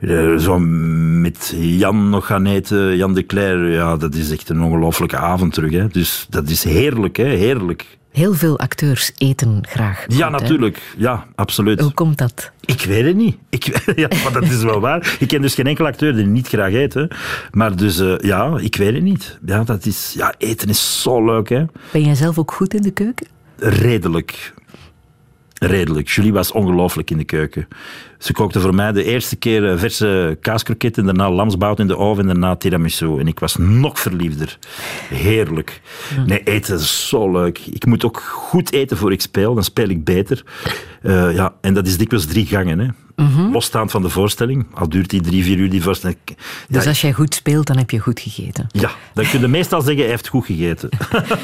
met, zo met Jan nog gaan eten, Jan de Cler, ja, dat is echt een ongelooflijke avond terug. Hè. Dus dat is heerlijk, hè, heerlijk. Heel veel acteurs eten graag. Goed, ja, natuurlijk. Hè? Ja, absoluut. Hoe komt dat? Ik weet het niet. Ik, ja, maar dat is wel waar. Ik ken dus geen enkele acteur die niet graag eet. Hè. Maar dus, uh, ja, ik weet het niet. Ja, dat is, ja, eten is zo leuk. Hè. Ben jij zelf ook goed in de keuken? Redelijk. Redelijk. Julie was ongelooflijk in de keuken. Ze kookte voor mij de eerste keer verse kaaskroketten, daarna lamsbout in de oven en daarna tiramisu. En ik was nog verliefder. Heerlijk. Nee, eten is zo leuk. Ik moet ook goed eten voor ik speel, dan speel ik beter. Uh, ja, en dat is dikwijls drie gangen. Hè. Mm-hmm. Losstaand van de voorstelling, al duurt die drie, vier uur die voorstelling. Dus als jij goed speelt, dan heb je goed gegeten. Ja, dan kun je meestal zeggen, hij heeft goed gegeten.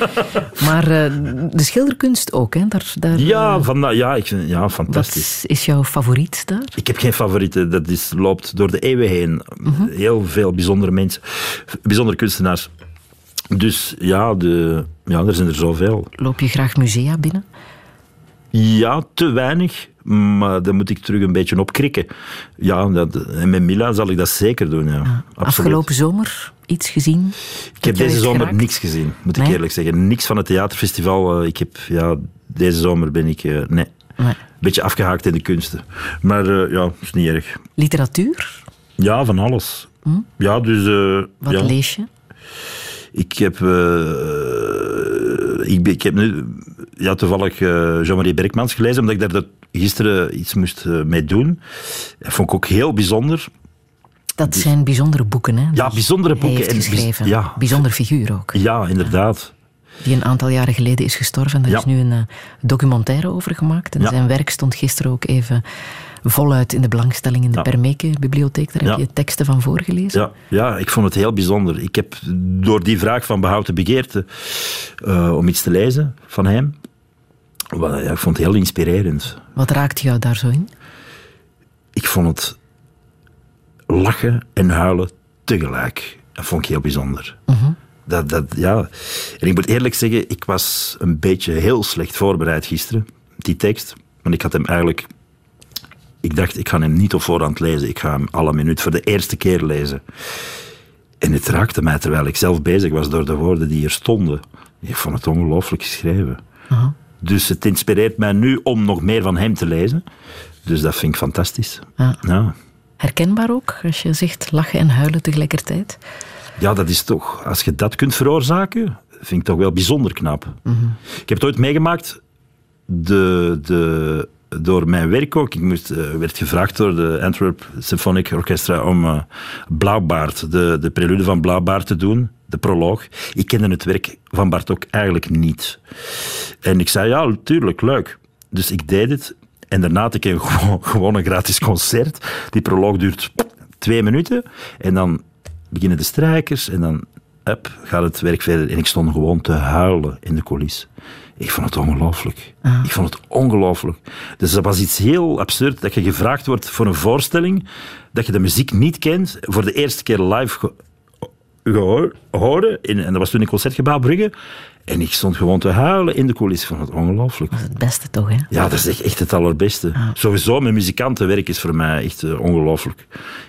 maar uh, de schilderkunst ook, hè? Daar, daar, ja, van, ja, ik ja, fantastisch. Wat is jouw favoriet daar? Ik heb geen favorieten. Dat is, loopt door de eeuwen heen. Mhm. Heel veel bijzondere mensen, bijzondere kunstenaars. Dus ja, de, ja, er zijn er zoveel. Loop je graag musea binnen? Ja, te weinig. Maar dan moet ik terug een beetje opkrikken. Ja, dat, en met Mila zal ik dat zeker doen. Ja. Ja. Afgelopen zomer iets gezien? Ik heb deze zomer geraakt? niks gezien, moet ik eerlijk zeggen. Niks van het theaterfestival. Uh, Ik heb, ja, deze zomer ben ik... Uh, nee. Nee. beetje afgehaakt in de kunsten. Maar uh, ja, is niet erg. Literatuur? Ja, van alles. Hm? Ja, dus... Uh, Wat ja. lees je? Ik heb, ik, ik, heb nu ja, toevallig Jean-Marie Berkmans gelezen, omdat ik daar gisteren iets moest mee doen. Dat vond ik ook heel bijzonder. Dat dus, zijn bijzondere boeken, hè? Ja, bijzondere boeken. Heeft geschreven. Ja. Bijzonder figuur ook. Ja, inderdaad. Die een aantal jaren geleden is gestorven. Daar ja. is nu een uh, documentaire over gemaakt. En ja. zijn werk stond gisteren ook even voluit in de belangstelling in de ja. Permeke-bibliotheek. Daar heb je teksten van voorgelezen. Ja, ja, ik vond het heel bijzonder. Ik heb door die vraag van behouden begeerte uh, om iets te lezen van hem, ja, ik vond het heel inspirerend. Wat raakte jou daar zo in? Ik vond het lachen en huilen tegelijk. Dat vond ik heel bijzonder. Uh -huh. Dat, dat, ja. En ik moet eerlijk zeggen, ik was een beetje heel slecht voorbereid gisteren, die tekst. Want ik had hem eigenlijk... Ik dacht, ik ga hem niet op voorhand lezen. Ik ga hem alle minuut voor de eerste keer lezen. En het raakte mij terwijl ik zelf bezig was door de woorden die hier stonden. Ik vond het ongelooflijk geschreven. Uh -huh. Dus het inspireert mij nu om nog meer van hem te lezen. Dus dat vind ik fantastisch. Ja. ja. Herkenbaar ook, als je zegt lachen en huilen tegelijkertijd? Ja, dat is toch... Als je dat kunt veroorzaken, vind ik toch wel bijzonder knap. Mm -hmm. Ik heb het ooit meegemaakt, de, de, door mijn werk ook. Ik moest, uh, werd gevraagd door de Antwerp Symphonic Orchestra om uh, Blauwbaard, de, de prelude van Blauwbaard te doen, de proloog. Ik kende het werk van Bartok eigenlijk niet. En ik zei, ja, tuurlijk, leuk. Dus ik deed het. En daarna had ik een, gewoon, gewoon een gratis concert. Die proloog duurt twee minuten. En dan beginnen de strijkers en dan up, gaat het werk verder. En ik stond gewoon te huilen in de coulissen. Ik vond het ongelooflijk. Ah. Ik vond het ongelooflijk. Dus dat was iets heel absurd, dat je gevraagd wordt voor een voorstelling, dat je de muziek niet kent, voor de eerste keer live ge gehoor, horen. In, en dat was toen in Concertgebouw Brugge. En ik stond gewoon te huilen in de coulissen. Ik vond het ongelooflijk. Dat is het beste toch, hè? Ja, dat is echt, echt het allerbeste. Ah. Sowieso, met muzikanten werk is voor mij echt uh, ongelooflijk.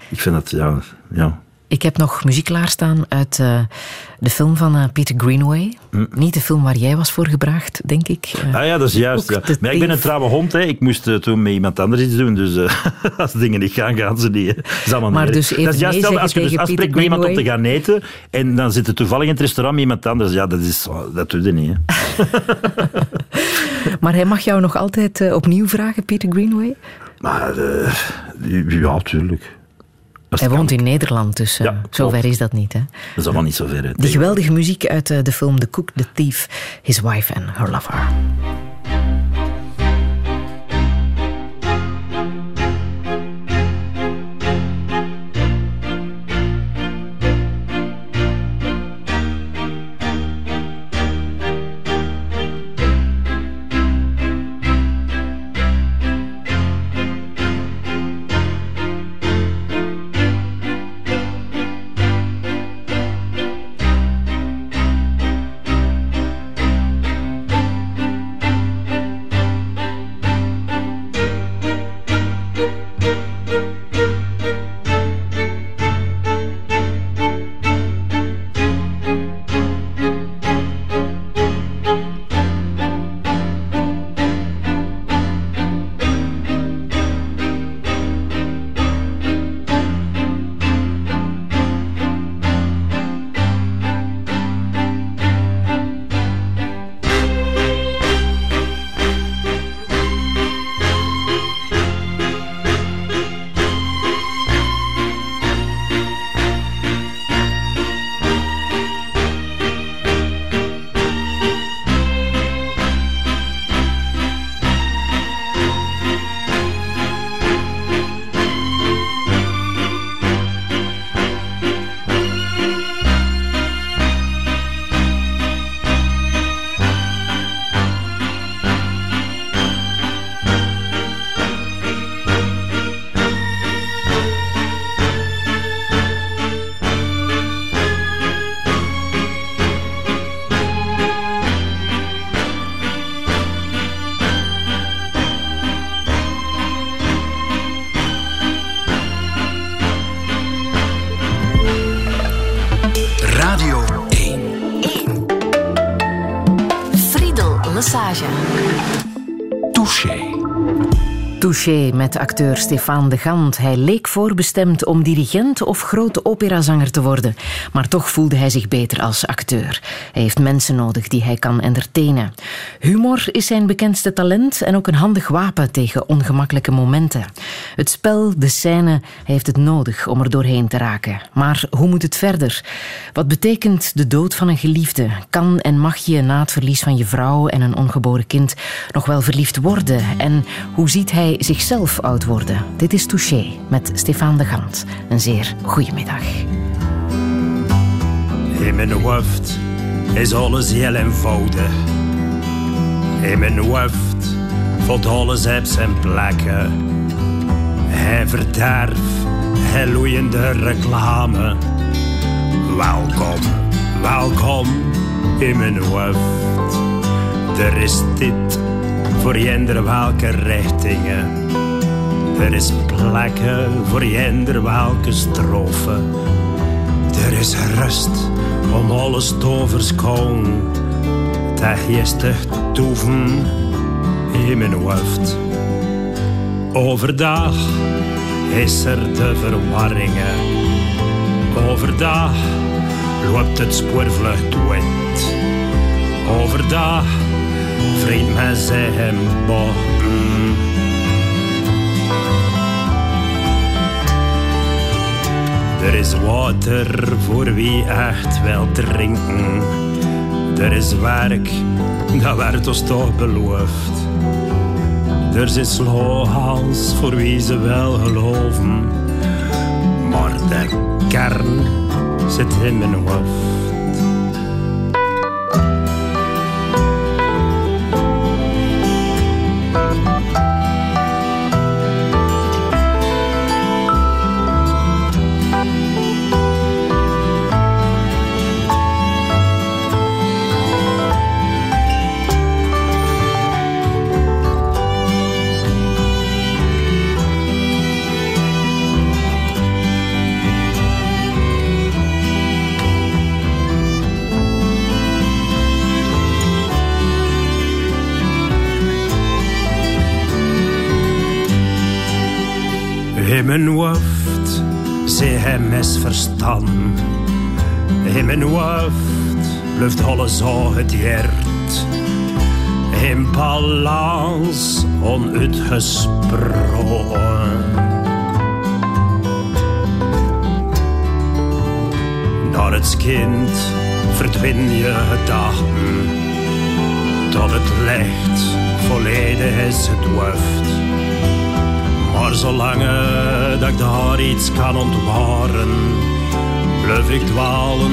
Ik vind dat, ja... ja. Ik heb nog muziek klaarstaan uit uh, de film van uh, Peter Greenaway. Hm. Niet de film waar jij was voor gebracht, denk ik. Uh, ah ja, dat is juist. Ja. Maar ik ben een trouwe hond. Hè. Ik moest toen met iemand anders iets doen. Dus als dingen niet gaan, gaan ze niet. Dat maar niet dus even dat is juist nee als je dus afspreekt met iemand om te gaan eten en dan zit er toevallig in het restaurant met iemand anders. Ja, dat, is, dat doe je niet. Hè. maar hij mag jou nog altijd opnieuw vragen, Peter Greenaway? Maar ja, tuurlijk. Hij woont in Nederland, dus uh, ja, zover is dat niet. Hè? Dat is allemaal niet zo ver. Die geweldige muziek uit uh, de film The Cook, The Thief, His Wife and Her Lover. Met acteur Stefan de Gant. Hij leek voorbestemd om dirigent of grote operazanger te worden. Maar toch voelde hij zich beter als acteur. Hij heeft mensen nodig die hij kan entertainen. Humor is zijn bekendste talent en ook een handig wapen tegen ongemakkelijke momenten. Het spel, de scène, heeft het nodig om er doorheen te raken. Maar hoe moet het verder? Wat betekent de dood van een geliefde? Kan en mag je na het verlies van je vrouw en een ongeboren kind nog wel verliefd worden? En hoe ziet hij zichzelf oud worden? Dit is Touché met Stefan de Gant. Een zeer goede middag. In mijn hoofd is alles heel eenvoudig. In mijn hoofd valt alles op zijn plekken. Hij verderf, hij loeiende reclame. Welkom, welkom in mijn hoofd. Er is dit voor jender welke richtingen. Er is plekken voor jender welke strofen. Er is rust om alles te overschouwen. Dat geestig toeven in mijn hoofd. Overdag is er de verwarringen. Overdag loopt het spoorvlucht wit. Overdag vriend met zijn botten. Er is water voor wie echt wil drinken. Er is werk, dat werd ons toch beloofd. Er is sloohals voor wie ze wel geloven. Maar de kern zit in mijn hoofd. Mijn hoofd zie hij misverstaan. In mijn hoofd blijft alles zo het hert. In balans onuitgesproken. Naar het kind verdwin je gedachten. Tot het licht volledig is gedwoofd. Maar zolang dat ik daar iets kan ontwaren, blijf ik dwalen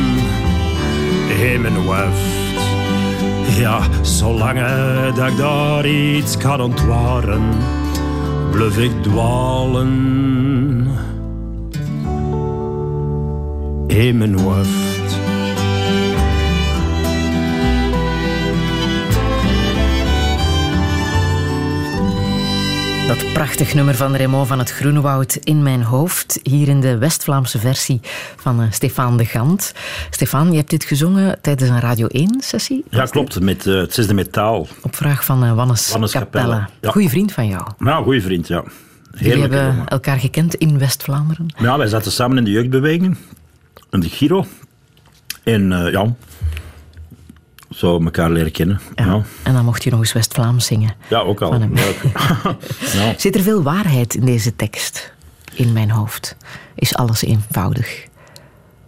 in mijn hoofd. Ja, zolang dat ik daar iets kan ontwaren, blijf ik dwalen in mijn hoofd. Dat prachtig nummer van Raymond van het Groenewoud in mijn hoofd. Hier in de West-Vlaamse versie van uh, Stefan de Gant. Stefan, je hebt dit gezongen tijdens een Radio 1-sessie? Ja, klopt. Met uh, het zesde metaal. Op vraag van uh, Wannes, Wannes ja. Goeie vriend van jou. Nou, goede vriend, ja. Jullie hebben jongen. elkaar gekend in West-Vlaanderen. Ja, wij zaten samen in de jeugdbeweging. In de Giro. En eh, ja, zo elkaar leren kennen. Ja, ja. En dan mocht je nog eens West-Vlaams zingen. ook al. Van hem. Leuk. ja. Zit er veel waarheid in deze tekst? In mijn hoofd. Is alles eenvoudig?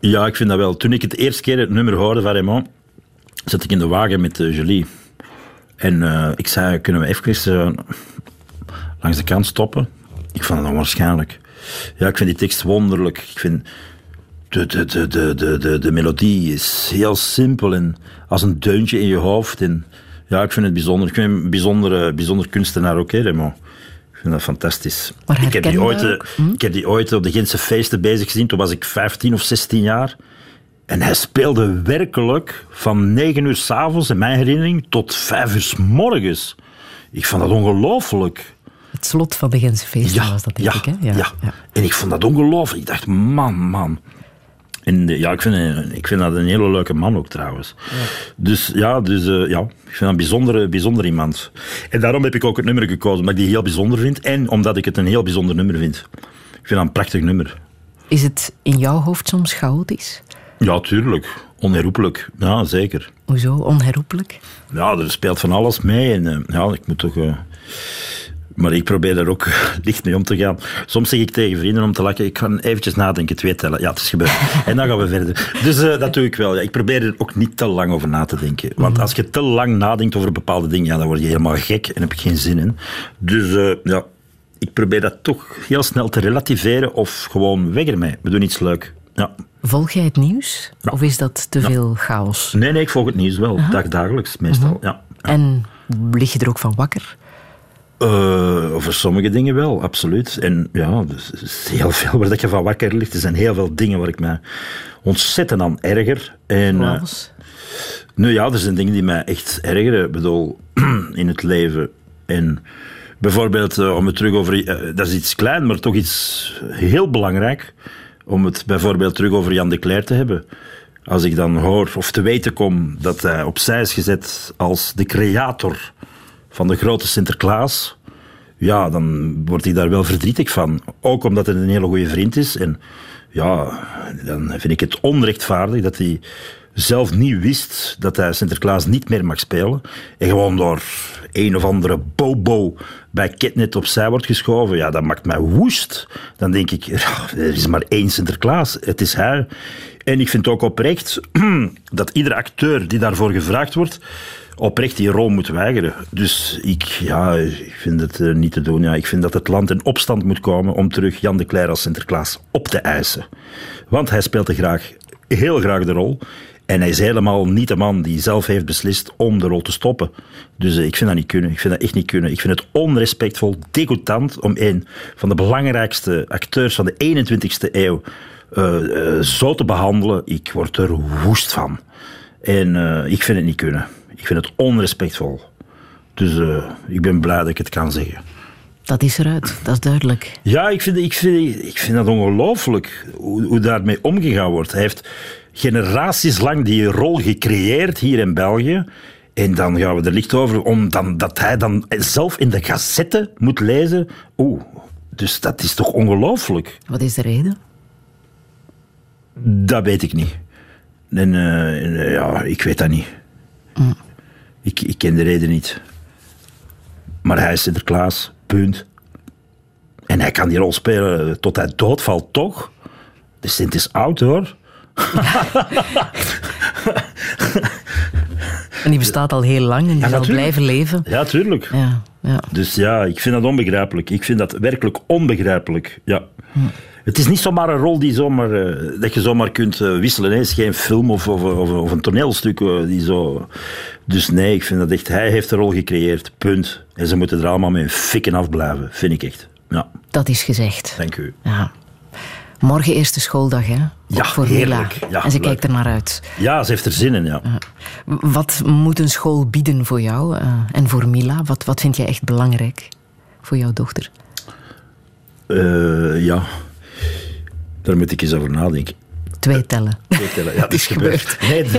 ja, ik vind dat wel. Toen ik het eerste keer het nummer hoorde van Raymond, zat ik in de wagen met uh, Julie. En uh, ik zei, kunnen we even uh, langs de kant stoppen? Ik vond het onwaarschijnlijk. Ja, ik vind die tekst wonderlijk. Ik vind... De, de, de, de, de, de, de melodie is heel simpel en als een deuntje in je hoofd. En ja, ik vind het bijzonder. Ik vind een bijzondere, bijzonder kunstenaar ook, hè, Raymond. Ik vind dat fantastisch. Ik, heb die ooit, ook, hm? ik heb die ooit op de Gentse feesten bezig gezien. Toen was ik 15 of 16 jaar. En hij speelde werkelijk van 9 uur s'avonds, in mijn herinnering, tot 5 uur s morgens. Ik vond dat ongelooflijk. Het slot van de Gentse feesten Ja, was dat, denk ja, ik. Hè? ja. En ik vond dat ongelooflijk. Ik dacht, man, man. En ja, ik vind, ik vind dat een hele leuke man ook trouwens. Dus ja, dus, eh, ja, ik vind dat een bijzondere, bijzonder iemand. En daarom heb ik ook het nummer gekozen, omdat ik die heel bijzonder vind. En omdat ik het een heel bijzonder nummer vind. Ik vind dat een prachtig nummer. Is het in jouw hoofd soms chaotisch? Ja, tuurlijk. Onherroepelijk. Ja, zeker. Hoezo? Onherroepelijk? Ja, er speelt van alles mee. En eh, ja, ik moet toch... eh, maar ik probeer daar ook licht mee om te gaan. Soms zeg ik tegen vrienden om te lachen, ik ga eventjes nadenken, twee tellen. Ja, het is gebeurd. En dan gaan we verder. Dus eh, dat doe ik wel. Ja, ik probeer er ook niet te lang over na te denken. Want als je te lang nadenkt over bepaalde dingen, ja, dan word je helemaal gek en heb ik geen zin in. Dus eh, ja, ik probeer dat toch heel snel te relativeren of gewoon weg ermee. We doen iets leuk. Ja. Volg jij het nieuws? Of is dat te veel chaos? Nee, nee, ik volg het nieuws wel. Dag, dagelijks meestal. Ja. En lig je er ook van wakker? Eh, over sommige dingen wel, absoluut. En ja, dus er is heel veel waar dat je van wakker ligt. Er zijn heel veel dingen waar ik mij ontzettend aan erger. En, eh, nu ja, er zijn dingen die mij echt ergeren. Ik bedoel, in het leven. En bijvoorbeeld, eh, om het terug over... dat is iets klein, maar toch iets heel belangrijk. Om het bijvoorbeeld terug over Jan de Cler te hebben. Als ik dan hoor of te weten kom dat hij opzij is gezet als de creator van de grote Sinterklaas... Ja, dan word ik daar wel verdrietig van. Ook omdat hij een hele goede vriend is. En ja, dan vind ik het onrechtvaardig dat hij zelf niet wist dat hij Sinterklaas niet meer mag spelen. En gewoon door een of andere bobo bij Ketnet opzij wordt geschoven. Ja, dat maakt mij woest. Dan denk ik, er is maar één Sinterklaas. Het is hij. En ik vind ook oprecht dat iedere acteur die daarvoor gevraagd wordt, oprecht die rol moet weigeren. Dus ik, ja, ik vind het eh, niet te doen. Ja. Ik vind dat het land in opstand moet komen om terug Jan de Cler als Sinterklaas op te eisen. Want hij speelt er graag, heel graag de rol. En hij is helemaal niet de man die zelf heeft beslist om de rol te stoppen. Dus eh, ik vind dat niet kunnen. Ik vind dat echt niet kunnen. Ik vind het onrespectvol, degoutant om een van de belangrijkste acteurs van de 21ste eeuw eh, zo te behandelen. Ik word er woest van. En ik vind het niet kunnen. Ik vind het onrespectvol. Dus eh, ik ben blij dat ik het kan zeggen. Dat is eruit, dat is duidelijk. Ja, ik vind, ik vind, ik vind dat ongelooflijk hoe, hoe daarmee omgegaan wordt. Hij heeft generaties lang die rol gecreëerd hier in België. En dan gaan we er licht over, omdat dat hij dan zelf in de gazette moet lezen. Oeh, dus dat is toch ongelooflijk? Wat is de reden? Dat weet ik niet. En, eh, ja, ik weet dat niet. Ik, ik ken de reden niet. Maar hij is Sinterklaas, punt. En hij kan die rol spelen tot hij doodvalt, toch? De Sint is oud, hoor. En die bestaat al heel lang en die zal blijven leven. Ja, tuurlijk. Ja, ja. Dus ja, ik vind dat onbegrijpelijk. Ik vind dat werkelijk onbegrijpelijk. Ja. Het is niet zomaar een rol die zomaar, eh, dat je zomaar kunt eh, wisselen. hè. Het is geen film of, of, of, of een toneelstuk. eh, die zo... Dus nee, ik vind dat echt... Hij heeft de rol gecreëerd, punt. En ze moeten er allemaal mee fikken afblijven, vind ik echt. Ja, Dat is gezegd. dank u. Ja. Morgen eerste schooldag, hè? Ook Ja, voor heerlijk. Mila. Ja, en ze leuk. kijkt er naar uit. Ja, ze heeft er zin in, ja. Wat moet een school bieden voor jou eh, en voor Mila? Wat, wat vind jij echt belangrijk voor jouw dochter? Eh, ja, daar moet ik eens over nadenken. Twee tellen. vertellen. Ja, het is gebeurd. Nee,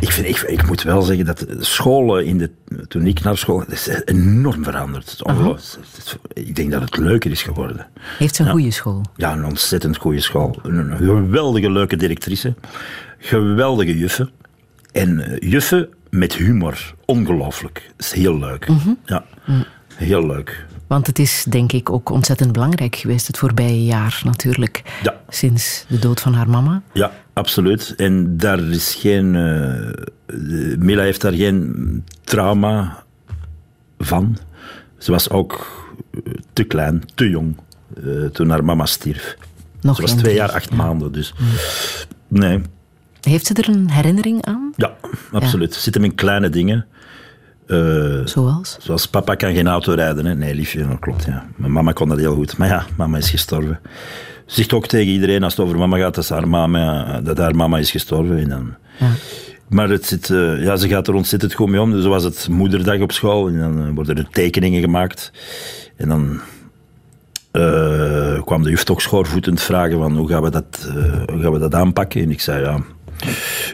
ik, vind, ik, ik moet wel zeggen dat scholen, in de, toen ik naar school, is enorm veranderd. Het is ongelooflijk. Ik denk dat het leuker is geworden. Heeft ze een goede school? Ja, een ontzettend goede school. Een geweldige leuke directrice. Geweldige juffen. En eh, juffen met humor. Ongelooflijk. Dat is heel leuk. Ja, heel leuk. Want het is denk ik ook ontzettend belangrijk geweest het voorbije jaar natuurlijk. Ja. Sinds de dood van haar mama. Ja, absoluut. En daar is geen. eh, Mila heeft daar geen trauma van. Ze was ook eh, te klein, te jong eh, toen haar mama stierf. Nog Ze was twee drie. jaar, acht maanden. Dus nee, Heeft ze er een herinnering aan? ja, absoluut. Het zit hem in kleine dingen. Zoals? Zoals papa kan geen auto rijden. Hè? Nee, liefje, dat klopt. Ja. Mijn mama kon dat heel goed. Maar ja, mama is gestorven. Ze zegt ook tegen iedereen als het over mama gaat, dat, haar mama, dat haar mama is gestorven. En dan... Ja. Maar het zit, eh, ja, ze gaat er ontzettend goed mee om. Dus was het moederdag op school en dan eh, worden er tekeningen gemaakt. En dan eh, kwam de juf toch schoorvoetend vragen van hoe gaan we dat, hoe gaan we dat aanpakken. En ik zei ja,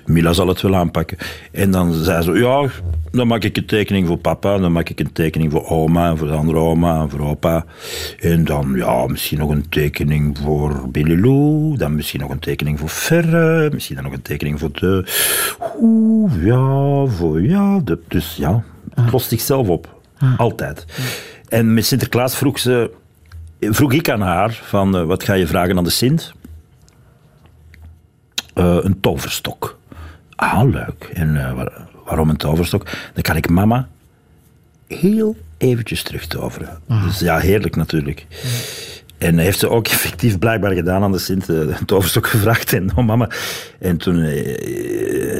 Mila zal het wel aanpakken. En dan zei ze, ja, dan maak ik een tekening voor papa, dan maak ik een tekening voor oma, voor de andere oma, voor opa. En dan, ja, misschien nog een tekening voor Billy Lou, dan misschien nog een tekening voor Ferre, misschien dan nog een tekening voor de... Oeh, ja, voor, ja, de, dus ja, het lost zichzelf op. Altijd. En met Sinterklaas vroeg ze, vroeg ik aan haar van, uh, wat ga je vragen aan de Sint? Uh, een toverstok. Ah, leuk. En uh, waar, waarom een toverstok? Dan kan ik mama heel eventjes terugtoveren. Ah. Dus ja, heerlijk natuurlijk. En heeft ze ook effectief blijkbaar gedaan aan de Sint, uh, een toverstok gevraagd. En, oh mama. en toen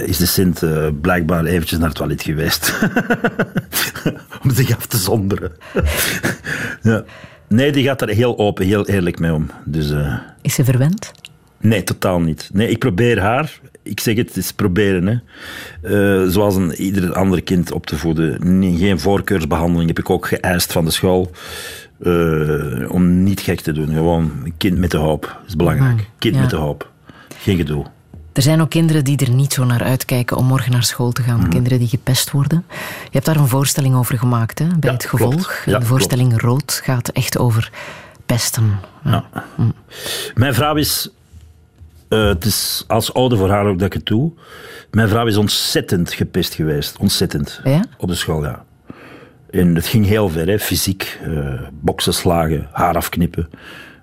is de Sint blijkbaar eventjes naar het toilet geweest. Om zich af te zonderen. ja. Nee, die gaat er heel open, heel eerlijk mee om. Dus, is ze verwend? Nee, totaal niet. Nee, ik probeer haar, ik zeg het, het is proberen. Hè. Uh, zoals een, ieder ander kind op te voeden. Nee, geen voorkeursbehandeling heb ik ook geëist van de school. Uh, om niet gek te doen. Gewoon een kind met de hoop. Is belangrijk. Mm, kind ja. met de hoop. Geen gedoe. Er zijn ook kinderen die er niet zo naar uitkijken om morgen naar school te gaan. Mm. Kinderen die gepest worden. Je hebt daar een voorstelling over gemaakt hè, bij ja, het gevolg. Ja, de voorstelling klopt. Rood gaat echt over pesten. Ja. Mm. Mijn vrouw is uh, het is als oude voor haar ook dat ik het doe. Mijn vrouw is ontzettend gepest geweest. Ontzettend. Ja? Op de school, ja. En het ging heel ver, hè. fysiek. Uh, boksen slagen, haar afknippen.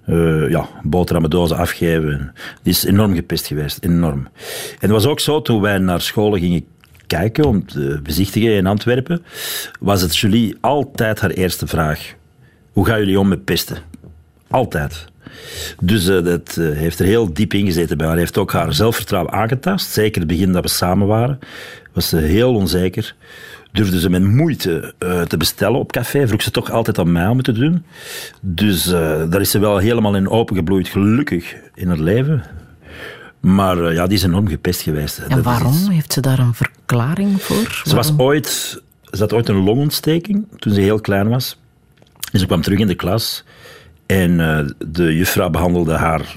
Uh, ja, boterhammendozen afgeven. Die is enorm gepest geweest, enorm. En het was ook zo, toen wij naar scholen gingen kijken om te bezichtigen in Antwerpen, was het Julie altijd haar eerste vraag. Hoe gaan jullie om met pesten? Altijd. Dus uh, dat uh, heeft er heel diep in gezeten bij haar. Heeft ook haar zelfvertrouwen aangetast. Zeker het begin dat we samen waren. Was ze heel onzeker. Durfde ze met moeite uh, te bestellen op café. Vroeg ze toch altijd aan mij om het te doen. Dus daar is ze wel helemaal in opengebloeid. Gelukkig in haar leven. Maar ja, die is enorm gepest geweest. En waarom? Is... Heeft ze daar een verklaring voor? Ze, was ooit, ze had ooit een longontsteking toen ze heel klein was. En ze kwam terug in de klas. En uh, de juffrouw behandelde haar.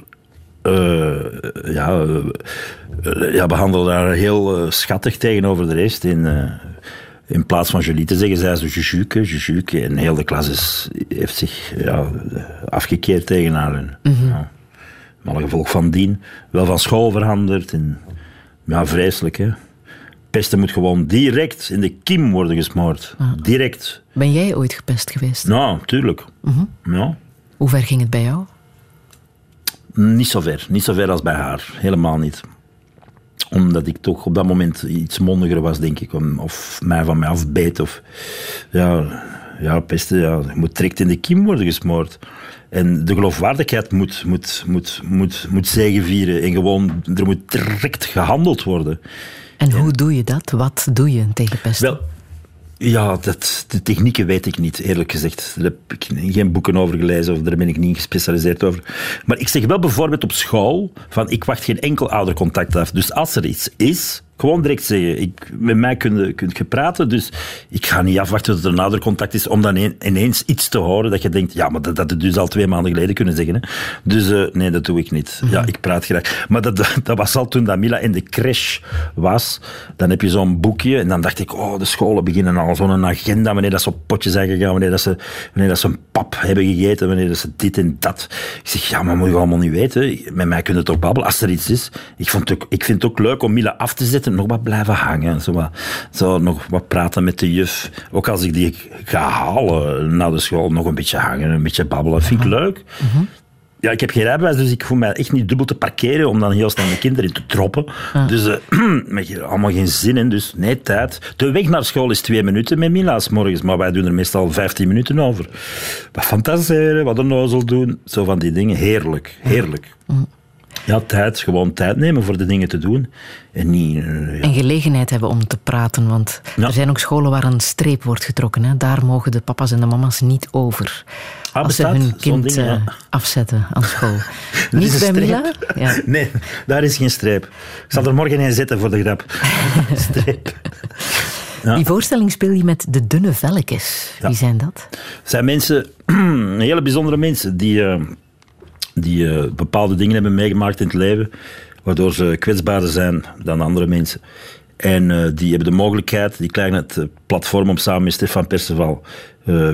Uh, ja, uh, ja, behandelde haar heel schattig tegenover de rest. In, in plaats van Julie te zeggen, zei ze Jujuke, Jujuke. En heel de klas is, heeft zich ja, afgekeerd tegen haar. En, mm -hmm. ja, maar gevolg van dien. Wel van school veranderd. En, ja, vreselijk hè. Pesten moet gewoon direct in de kiem worden gesmoord. Ah. Direct. Ben jij ooit gepest geweest? Nou, tuurlijk. Mm -hmm. Ja. Hoe ver ging het bij jou? Niet zo ver. Niet zo ver als bij haar. Helemaal niet. Omdat ik toch op dat moment iets mondiger was, denk ik. Of mij van mij afbeet. Of ja, ja pesten. Ja, je moet direct in de kiem worden gesmoord. En de geloofwaardigheid moet, moet, moet, moet, moet zegenvieren. En gewoon, er moet direct gehandeld worden. En hoe doe je dat? Wat doe je tegen pesten? Wel, ja, dat, de technieken weet ik niet, eerlijk gezegd. Daar heb ik geen boeken over gelezen of daar ben ik niet gespecialiseerd over. Maar ik zeg wel bijvoorbeeld op school van ik wacht geen enkel oudercontact af. Dus als er iets is, gewoon direct zeggen. Ik, met mij kun je, kun je praten, dus ik ga niet afwachten tot er een oudercontact is om dan een, ineens iets te horen dat je denkt, ja, maar dat had je dus al twee maanden geleden kunnen zeggen. Hè. Dus uh, nee, dat doe ik niet. Mm -hmm. Ja, ik praat graag. Maar dat, dat was al toen dat Mila in de crash was. Dan heb je zo'n boekje en dan dacht ik, oh, de scholen beginnen al zo'n agenda, wanneer dat ze op potjes zijn gegaan, wanneer dat ze, wanneer dat ze een pap hebben gegeten, wanneer dat ze dit en dat. Ik zeg, ja, maar moet je allemaal niet weten. Met mij kun je toch babbelen als er iets is. Ik, vond het ook, ik vind het ook leuk om Mila af te zetten nog wat blijven hangen. Zo, wat, zo nog wat praten met de juf. Ook als ik die ga halen naar de school, nog een beetje hangen, een beetje babbelen. Vind ik leuk. Mhm. Ja, ik heb geen rijbewijs, dus ik voel mij echt niet dubbel te parkeren om dan heel snel mijn kinderen in te troppen. Ja. Dus uh, met allemaal geen zin in, dus nee, tijd. De weg naar school is twee minuten met Mila's morgens, maar wij doen er meestal vijftien minuten over. Wat fantaseren, wat een nozel doen, zo van die dingen. Heerlijk, heerlijk. Ja, tijd, gewoon tijd nemen voor de dingen te doen. En niet... Uh, ja. En gelegenheid hebben om te praten, want Ja. er zijn ook scholen waar een streep wordt getrokken. Hè. Daar mogen de papa's en de mama's niet over. Ah, als ze hun kind ding, ja. eh, afzetten aan school. Niet bij Mila? Ja. Nee, daar is geen streep. Ik zal er morgen een zetten voor de grap. streep. Die voorstelling speel je met de dunne velletjes. Wie zijn dat? zijn mensen, hele bijzondere mensen, die, uh, die uh, bepaalde dingen hebben meegemaakt in het leven, waardoor ze kwetsbaarder zijn dan andere mensen. En uh, die hebben de mogelijkheid, die krijgen het platform om samen met Stefan Perceval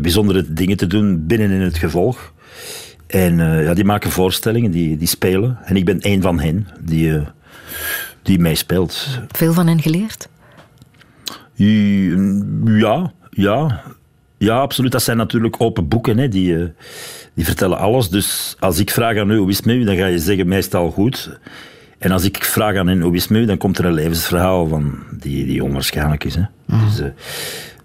bijzondere dingen te doen binnen in het gevolg. En ja, die maken voorstellingen, die, die spelen. En ik ben één van hen die, die meespeelt. Veel van hen geleerd? Ja, ja. Ja, absoluut. Dat zijn natuurlijk open boeken. Hè. Die, eh, die vertellen alles. Dus als ik vraag aan u hoe is het met u, dan ga je zeggen meestal goed. En als ik vraag aan hen hoe is het met u, dan komt er een levensverhaal van die, die onwaarschijnlijk is. Hè. Mm. Dus, uh,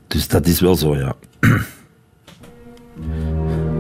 dus dat is wel zo, ja.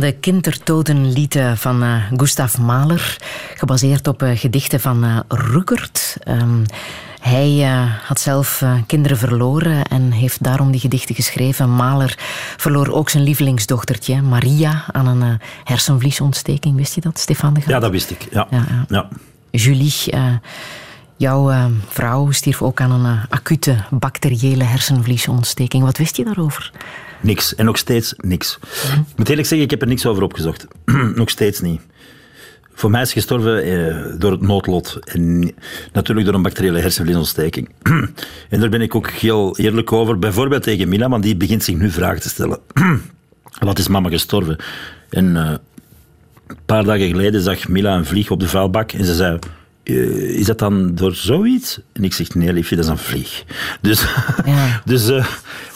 de kindertotenlieden van uh, Gustav Mahler, gebaseerd op uh, gedichten van uh, Ruckert. Um, hij had zelf kinderen verloren en heeft daarom die gedichten geschreven. Mahler verloor ook zijn lievelingsdochtertje, Maria, aan een hersenvliesontsteking. Wist je dat, Stefan de Graaf? Ja, dat wist ik. Ja. ja, ja. Julie, jouw vrouw stierf ook aan een acute bacteriële hersenvliesontsteking. Wat wist je daarover? Niks. En nog steeds niks. Ik moet eerlijk zeggen, ik heb er niks over opgezocht. nog steeds niet. Voor mij is gestorven eh, door het noodlot. En natuurlijk door een bacteriële hersenvliesontsteking. en daar ben ik ook heel eerlijk over. Bijvoorbeeld tegen Mila, want die begint zich nu vragen te stellen. Wat is mama gestorven? En uh, een paar dagen geleden zag Mila een vlieg op de vuilbak en ze zei... eh, is dat dan door zoiets? En ik zeg, nee liefje, dat is een vlieg. Dus, Ja. dus eh,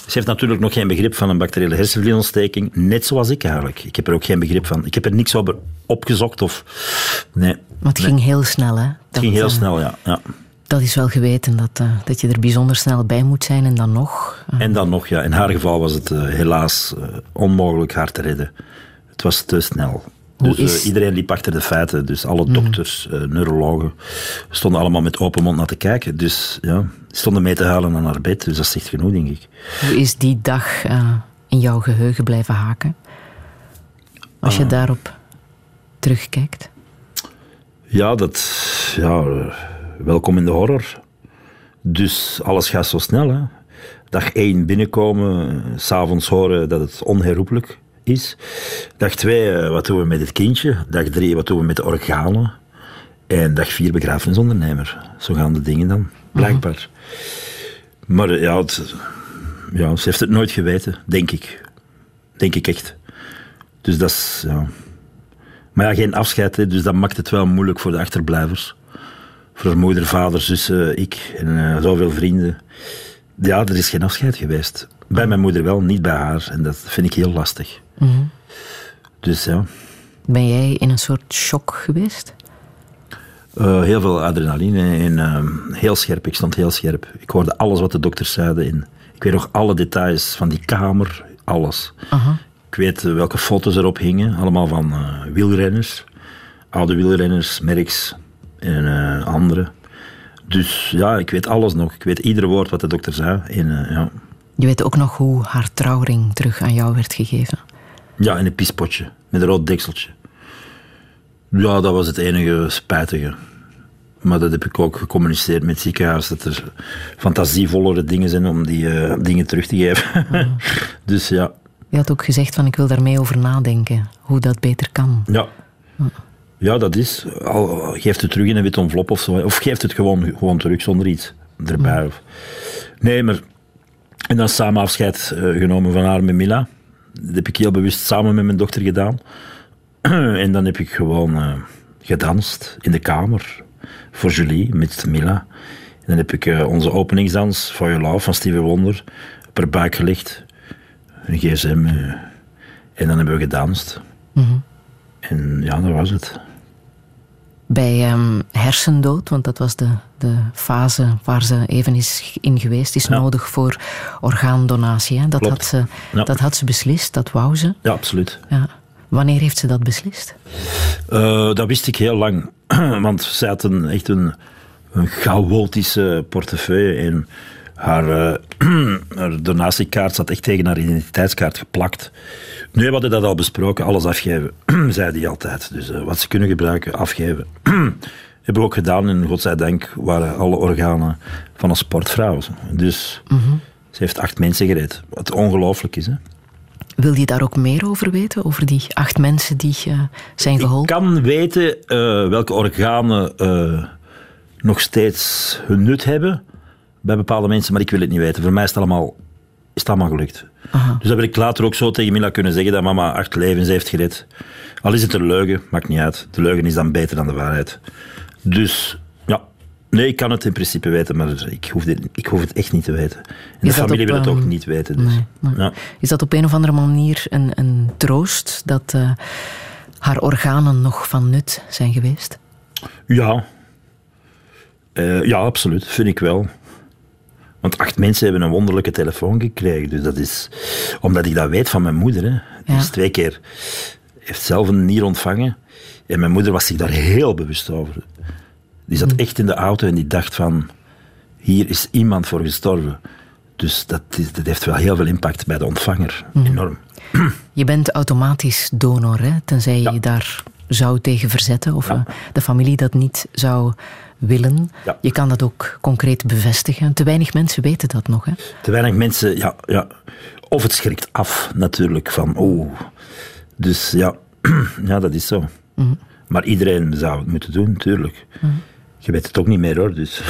ze heeft natuurlijk nog geen begrip van een bacteriële hersenvliesontsteking. Net zoals ik eigenlijk. Ik heb er ook geen begrip van. Ik heb er niks over opgezocht of... Nee, Maar het ging heel snel, hè? het ging heel snel, ja. ja. Dat is wel geweten, dat, eh, dat je er bijzonder snel bij moet zijn en dan nog. eh, En dan nog, ja, in haar geval was het eh, helaas onmogelijk haar te redden. Het was te snel. Dus eh, is- Mhm. iedereen liep achter de feiten. Dus alle dokters, eh, neurologen, stonden allemaal met open mond naar te kijken. Dus ja, stonden mee te huilen aan haar bed. Dus dat zegt genoeg, denk ik. Hoe is die dag eh, in jouw geheugen blijven haken? Als je Ah. daarop terugkijkt. Ja, dat... Ja, welkom in de horror. Dus alles gaat zo snel, hè. Dag één binnenkomen, s s'avonds horen dat het onherroepelijk is. Dag twee, eh, wat doen we met het kindje? Dag drie, wat doen we met de organen? En dag vier, begrafenisondernemer. Zo gaan de dingen dan, blijkbaar. Maar eh, ja, ja, ze heeft het nooit geweten, denk ik. Denk ik echt. Dus dat is... Ja. Maar ja, geen afscheid, dus dat maakt het wel moeilijk voor de achterblijvers. Voor haar moeder, vader, zussen, ik en eh, zoveel vrienden. Ja, er is geen afscheid geweest. Bij mijn moeder wel, niet bij haar. En dat vind ik heel lastig. Dus ja, Ben jij in een soort shock geweest? eh, heel veel adrenaline en eh, heel scherp. Ik stond heel scherp. Ik hoorde alles wat de dokters zeiden. En ik weet nog alle details van die kamer, alles. Ik weet eh, welke foto's erop hingen, allemaal van eh, wielrenners. Oude wielrenners, Merckx en eh andere. Dus ja, ik weet alles nog. Ik weet ieder woord wat de dokter zei. En, ja. Je weet ook nog hoe haar trouwring terug aan jou werd gegeven. Ja, in een piespotje met een rood dekseltje. Ja, dat was het enige spijtige. Maar dat heb ik ook gecommuniceerd met het ziekenhuis, dat er fantasievollere dingen zijn om die eh, dingen terug te geven. dus ja, Je had ook gezegd van ik wil daarmee over nadenken. Hoe dat beter kan. Ja. Ja, dat is. Al, geeft het terug in een wit envelop of zo. Of geeft het gewoon, gewoon terug zonder iets erbij. Of. Nee, maar. En dan samen afscheid eh, genomen van haar met Mila. Dat heb ik heel bewust samen met mijn dochter gedaan. en dan heb ik gewoon eh, gedanst in de kamer voor Julie met Mila. En dan heb ik eh, onze openingsdans For Your Love van Stevie Wonder op haar buik gelegd. Een gsm. eh, en dan hebben we gedanst. En ja, dat was het. Bij ehm, hersendood, want dat was de, de fase waar ze even is in geweest, is Ja. nodig voor orgaandonatie. Hè? Dat, Klopt. had ze, Ja. dat had ze beslist, dat wou ze. Ja, absoluut. Ja. Wanneer heeft ze dat beslist? Eh, dat wist ik heel lang. Want zij had een, echt een, een chaotische portefeuille. En haar, eh, haar donatiekaart zat echt tegen haar identiteitskaart geplakt. Nu we hadden dat al besproken, alles afgeven, zei hij altijd. Dus eh, wat ze kunnen gebruiken, afgeven. Hebben we ook gedaan en godzijdank waren alle organen van een sportvrouw. Dus ze heeft acht mensen gered. Wat ongelooflijk is, hè? Wil je daar ook meer over weten? Over die acht mensen die eh, zijn Ik geholpen? kan weten welke organen nog steeds hun nut hebben bij bepaalde mensen, maar ik wil het niet weten. Voor mij is het allemaal, is het allemaal gelukt. Dus dat wil ik later ook zo tegen Mila kunnen zeggen dat mama acht levens heeft gered. Al is het een leugen, maakt niet uit. De leugen is dan beter dan de waarheid. Dus ja, nee, ik kan het in principe weten, maar ik hoef, dit, ik hoef het echt niet te weten. En de Is dat familie op, wil het ook ehm, niet weten. Dus. nee, nee. Ja. Is dat op een of andere manier een, een troost dat eh, haar organen nog van nut zijn geweest? Ja. Eh, ja, absoluut. Vind ik wel. Want acht mensen hebben een wonderlijke telefoon gekregen. Dus dat is... Omdat ik dat weet van mijn moeder. Hè. Die is twee keer... Heeft zelf een nier ontvangen. En mijn moeder was zich daar heel bewust over. Die zat echt in de auto en die dacht van... Hier is iemand voor gestorven. Dus dat, is, dat heeft wel heel veel impact bij de ontvanger. Enorm. Je bent automatisch donor, hè? tenzij je Ja. je daar zou tegen verzetten of Ja. eh, de familie dat niet zou willen. Ja. Je kan dat ook concreet bevestigen. Te weinig mensen weten dat nog. Hè? Te weinig mensen, ja, ja. Of het schrikt af natuurlijk van, oeh. Dus ja, ja, dat is zo. Maar iedereen zou het moeten doen, natuurlijk. Je weet het ook niet meer hoor, dus.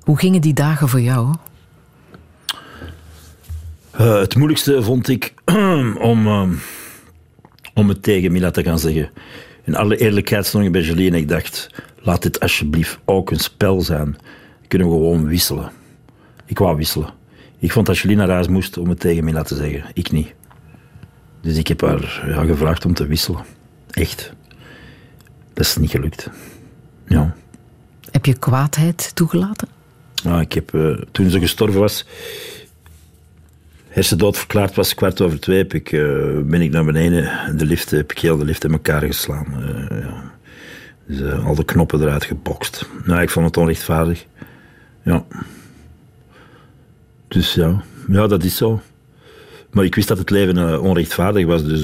Hoe gingen die dagen voor jou? Eh, het moeilijkste vond ik om, eh, om het tegen Mila te gaan zeggen. In alle eerlijkheid stond ik bij Julie en ik dacht, laat dit alsjeblieft ook een spel zijn. Kunnen we gewoon wisselen. Ik wou wisselen. Ik vond dat Julie naar huis moest om het tegen mij laten zeggen. Ik niet. Dus ik heb haar ja, gevraagd om te wisselen. Echt. Dat is niet gelukt. Ja. Heb je kwaadheid toegelaten? Ja, ik heb, uh, toen ze gestorven was, hersendood verklaard was, kwart over twee, heb ik, uh, ben ik naar beneden. De lift, heb ik heel de lift in elkaar geslaan. Uh, ja. Dus al de knoppen eruit gebokst. Nou, ik vond het onrechtvaardig. Ja. Dus ja, ja dat is zo. Maar ik wist dat het leven onrechtvaardig was, dus...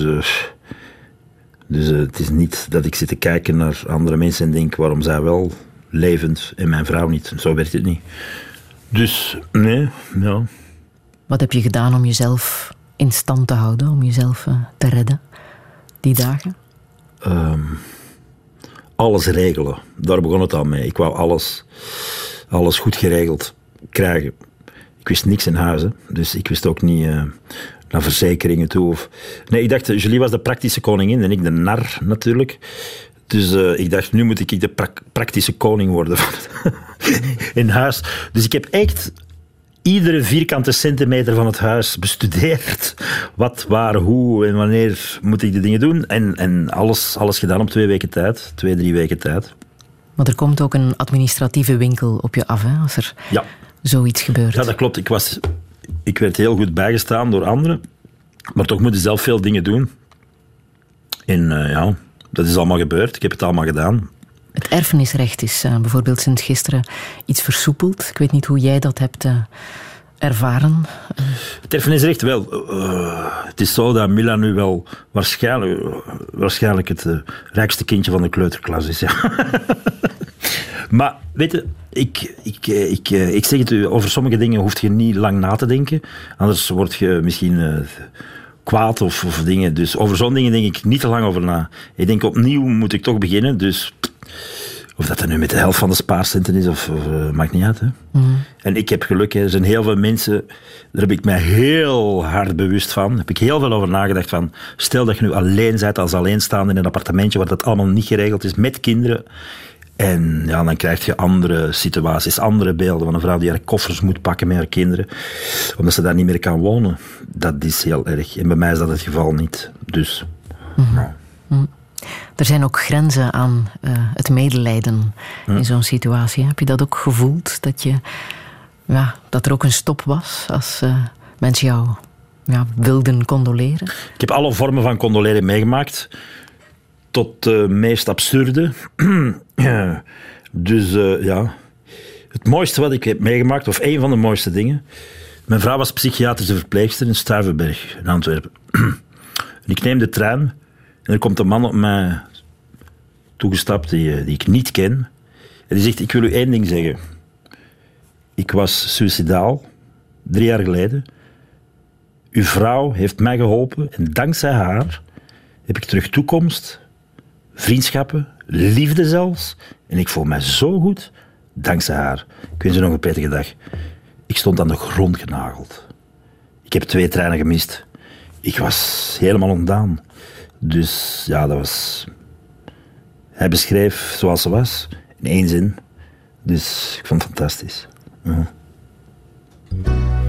dus het is niet dat ik zit te kijken naar andere mensen en denk waarom zij wel levend en mijn vrouw niet. Zo werkt het niet. Dus, nee, ja. Wat heb je gedaan om jezelf in stand te houden, om jezelf te redden, die dagen? Um, alles regelen. Daar begon het al mee. Ik wou alles, alles goed geregeld krijgen. Ik wist niks in huis, dus ik wist ook niet uh, naar verzekeringen toe. Of... Nee, ik dacht, Julie was de praktische koningin en ik de nar natuurlijk. Dus uh, ik dacht, nu moet ik de pra praktische koning worden in huis. Dus ik heb echt iedere vierkante centimeter van het huis bestudeerd. Wat, waar, hoe en wanneer moet ik de dingen doen. En, en alles, alles gedaan op twee weken tijd. Twee, drie weken tijd. Maar er komt ook een administratieve winkel op je af, hè, als er ja. zoiets gebeurt. Ja, dat klopt. Ik, was, ik werd heel goed bijgestaan door anderen. Maar toch moet je zelf veel dingen doen. En uh, ja, dat is allemaal gebeurd. Ik heb het allemaal gedaan. Het erfenisrecht is uh, bijvoorbeeld sinds gisteren iets versoepeld. Ik weet niet hoe jij dat hebt uh, ervaren. Het erfenisrecht, wel. Uh, het is zo dat Mila nu wel waarschijnlijk, waarschijnlijk het rijkste kindje van de kleuterklas is. Maar weet je, ik, ik, ik, ik zeg het u, over sommige dingen hoef je niet lang na te denken. Anders word je misschien kwaad of, of, dingen. Dus over zo'n dingen denk ik niet te lang over na. Ik denk opnieuw moet ik toch beginnen, dus of dat er nu met de helft van de spaarcenten is, of, of uh, maakt niet uit. Hè. Mm. En ik heb geluk, hè. er zijn heel veel mensen, daar heb ik mij heel hard bewust van. Daar heb ik heel veel over nagedacht van, stel dat je nu alleen bent als alleenstaande in een appartementje waar dat allemaal niet geregeld is, met kinderen. En ja, dan krijg je andere situaties, andere beelden van een vrouw die haar koffers moet pakken met haar kinderen, omdat ze daar niet meer kan wonen. Dat is heel erg. En bij mij is dat het geval niet. Dus, mm. nou. Er zijn ook grenzen aan uh, het medelijden in zo'n situatie. Heb je dat ook gevoeld? Dat, je, ja, dat er ook een stop was als uh, mensen jou ja, wilden condoleren? Ik heb alle vormen van condoleren meegemaakt. Tot de meest absurde. dus uh, ja. Het mooiste wat ik heb meegemaakt, of een van de mooiste dingen. Mijn vrouw was psychiatrische verpleegster in Stuivenberg in Antwerpen. ik neem de trein en er komt een man op mij toegestapt die, eh, die ik niet ken. En die zegt, ik wil u één ding zeggen. Ik was suicidaal, drie jaar geleden. Uw vrouw heeft mij geholpen en dankzij haar heb ik terug toekomst, vriendschappen, liefde zelfs. En ik voel mij zo goed dankzij haar. Ik wens u nog een prettige dag. Ik stond aan de grond genageld. Ik heb twee treinen gemist. Ik was helemaal ontdaan. Dus ja, dat was. Hij beschreef zoals ze was, in één zin. Dus ik vond het fantastisch. Right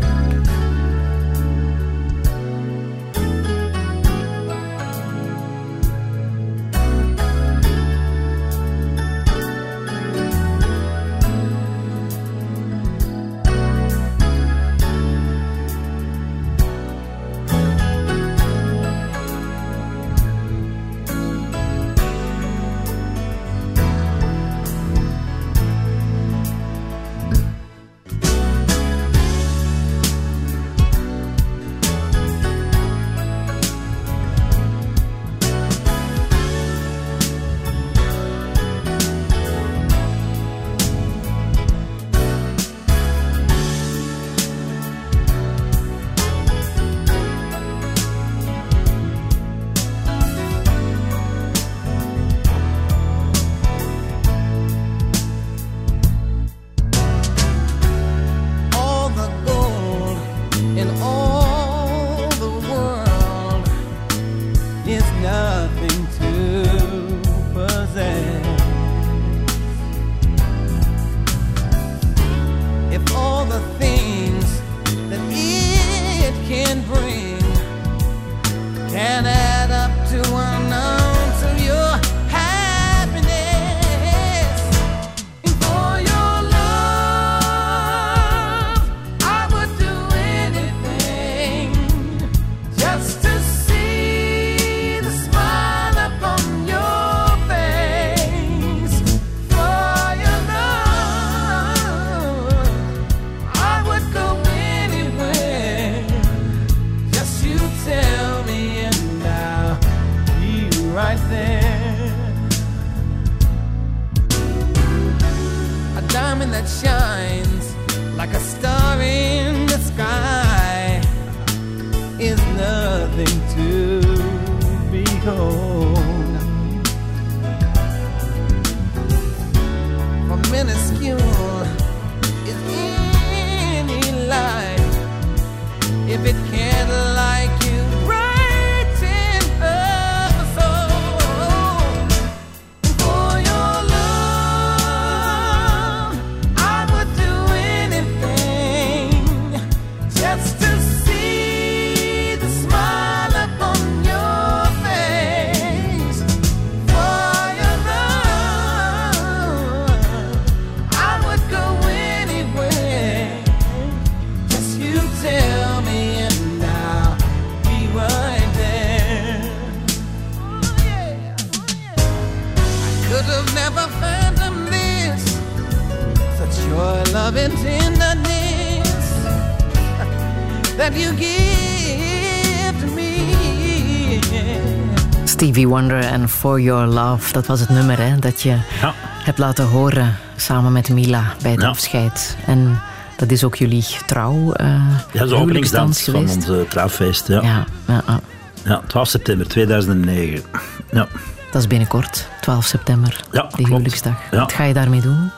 Could have never fathomed this. Such your love and tenderness that you give to me. Stevie Wonder en For Your Love, dat was het nummer hè, dat je Ja. hebt laten horen samen met Mila bij het Ja. afscheid. En dat is ook jullie trouw uh, Ja, dat is de openingsdans van ons eh, trouwfeest. Ja. Ja, ja, ja. Ja, 12 september 2009. Ja. Dat is binnenkort, 12 september, Ja, de huwelijksdag. Ja. Wat ga je daarmee doen?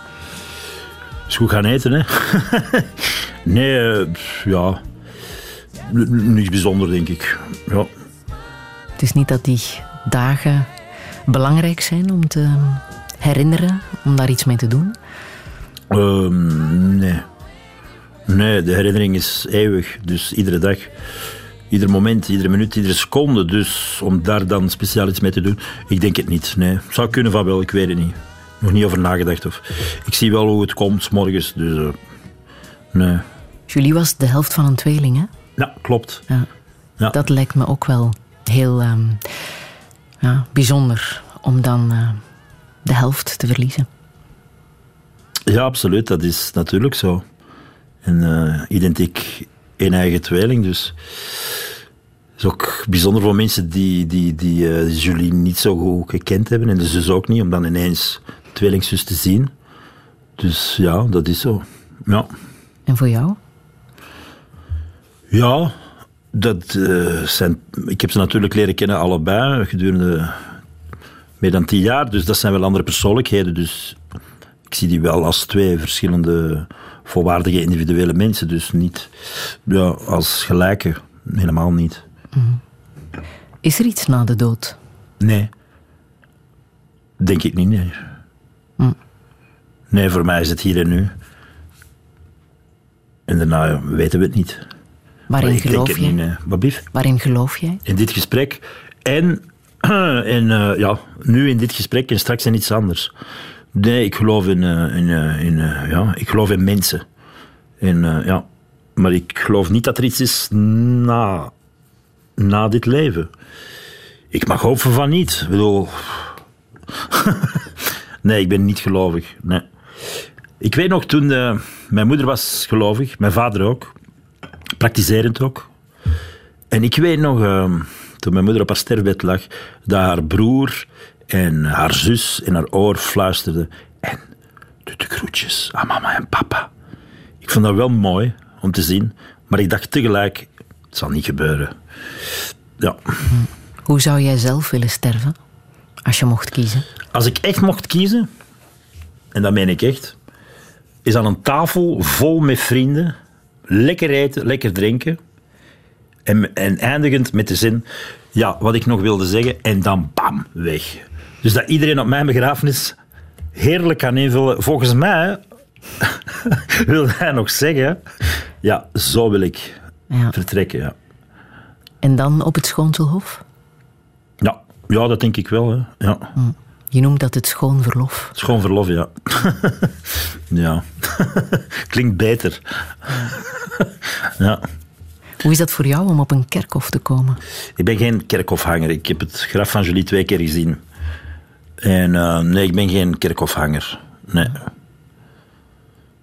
Is goed gaan eten, hè? nee, eh, ja. N- Niks bijzonder, denk ik. Ja. Het is niet dat die dagen belangrijk zijn om te herinneren, om daar iets mee te doen. Ehm, nee. Nee, de herinnering is eeuwig. Dus iedere dag, ieder moment, iedere minuut, iedere seconde. Dus om daar dan speciaal iets mee te doen, ik denk het niet. Nee. Zou kunnen van wel, ik weet het niet. Nog niet over nagedacht. Of. Ik zie wel hoe het komt, morgens. Dus eh, nee. Julie was de helft van een tweeling, hè? Ja, klopt. Ja. Ja. Dat lijkt me ook wel heel ehm, ja, bijzonder om dan eh, de helft te verliezen. Ja, absoluut. Dat is natuurlijk zo. En eh, identiek een eigen tweeling, dus... Het is ook bijzonder voor mensen die, die, die Julie niet zo goed gekend hebben. En de zus ook niet, om dan ineens tweelingzus te zien. Dus ja, dat is zo. Ja, En voor jou? ja dat eh, zijn... Ik heb ze natuurlijk leren kennen, allebei, gedurende meer dan tien jaar. Dus dat zijn wel andere persoonlijkheden. Dus ik zie die wel als twee verschillende volwaardige individuele mensen. Dus niet ja, als gelijke. Helemaal niet. Is er iets na de dood? Nee. Denk ik niet, nee. Hm. Nee, voor mij is het hier en nu. En daarna weten we het niet. Waarin Maar geloof jij? niet, nee. Waarin geloof jij? In dit gesprek. En, en eh, ja, nu in dit gesprek en straks in iets anders. Nee, ik geloof in, eh, in, eh, in, eh, ja, ik geloof in mensen. En, ja. Maar ik geloof niet dat er iets is na, na dit leven. Ik mag hopen van niet. Ik bedoel... nee, ik ben niet gelovig. Nee. Ik weet nog toen... mijn moeder was gelovig, mijn vader ook. Praktiserend ook. En ik weet nog, toen mijn moeder op haar sterfbed lag, dat haar broer en haar zus in haar oor fluisterden. En doe de groetjes aan mama en papa. Ik vond dat wel mooi om te zien, maar ik dacht tegelijk, het zal niet gebeuren. Ja. Hoe zou jij zelf willen sterven? Als je mocht kiezen. Als ik echt mocht kiezen, en dat meen ik echt, is aan een tafel vol met vrienden, lekker eten, lekker drinken, en, en eindigend met de zin, ja, wat ik nog wilde zeggen, en dan bam, weg. Dus dat iedereen op mijn begrafenis heerlijk kan invullen. Volgens mij wil hij nog zeggen, ja, zo wil ik Ja. vertrekken. Ja. En dan op het Schoonselhof? Ja, ja, dat denk ik wel. Hè. Ja. Je noemt dat het schoon verlof. Schoon verlof, ja. ja. Klinkt beter. ja. Hoe is dat voor jou om op een kerkhof te komen? Ik ben geen kerkhofhanger. Ik heb het graf van Julie twee keer gezien. En eh, nee, ik ben geen kerkhofhanger. Nee.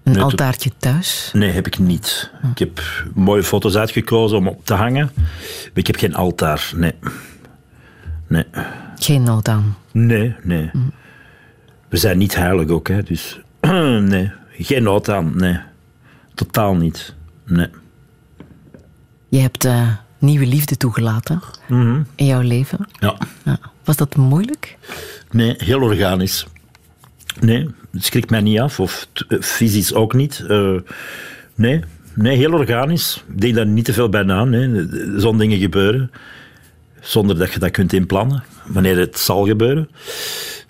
Een Nee, altaartje thuis? nee, heb ik niet. Ik heb mooie foto's uitgekozen om op te hangen. Maar ik heb geen altaar. Nee. Nee. Geen nood aan. Nee, nee. We zijn niet heilig ook, hè. Dus nee, geen nood aan, nee. Totaal niet. Nee. Je hebt eh, nieuwe liefde toegelaten Mhm. in jouw leven. Ja. Ja. Was dat moeilijk? Nee, heel organisch. Nee, het schrikt mij niet af, of eh, fysisch ook niet. Eh, nee, nee, heel organisch. Ik denk daar niet te veel bij na. Nee. Zo'n dingen gebeuren, zonder dat je dat kunt inplannen, wanneer het zal gebeuren.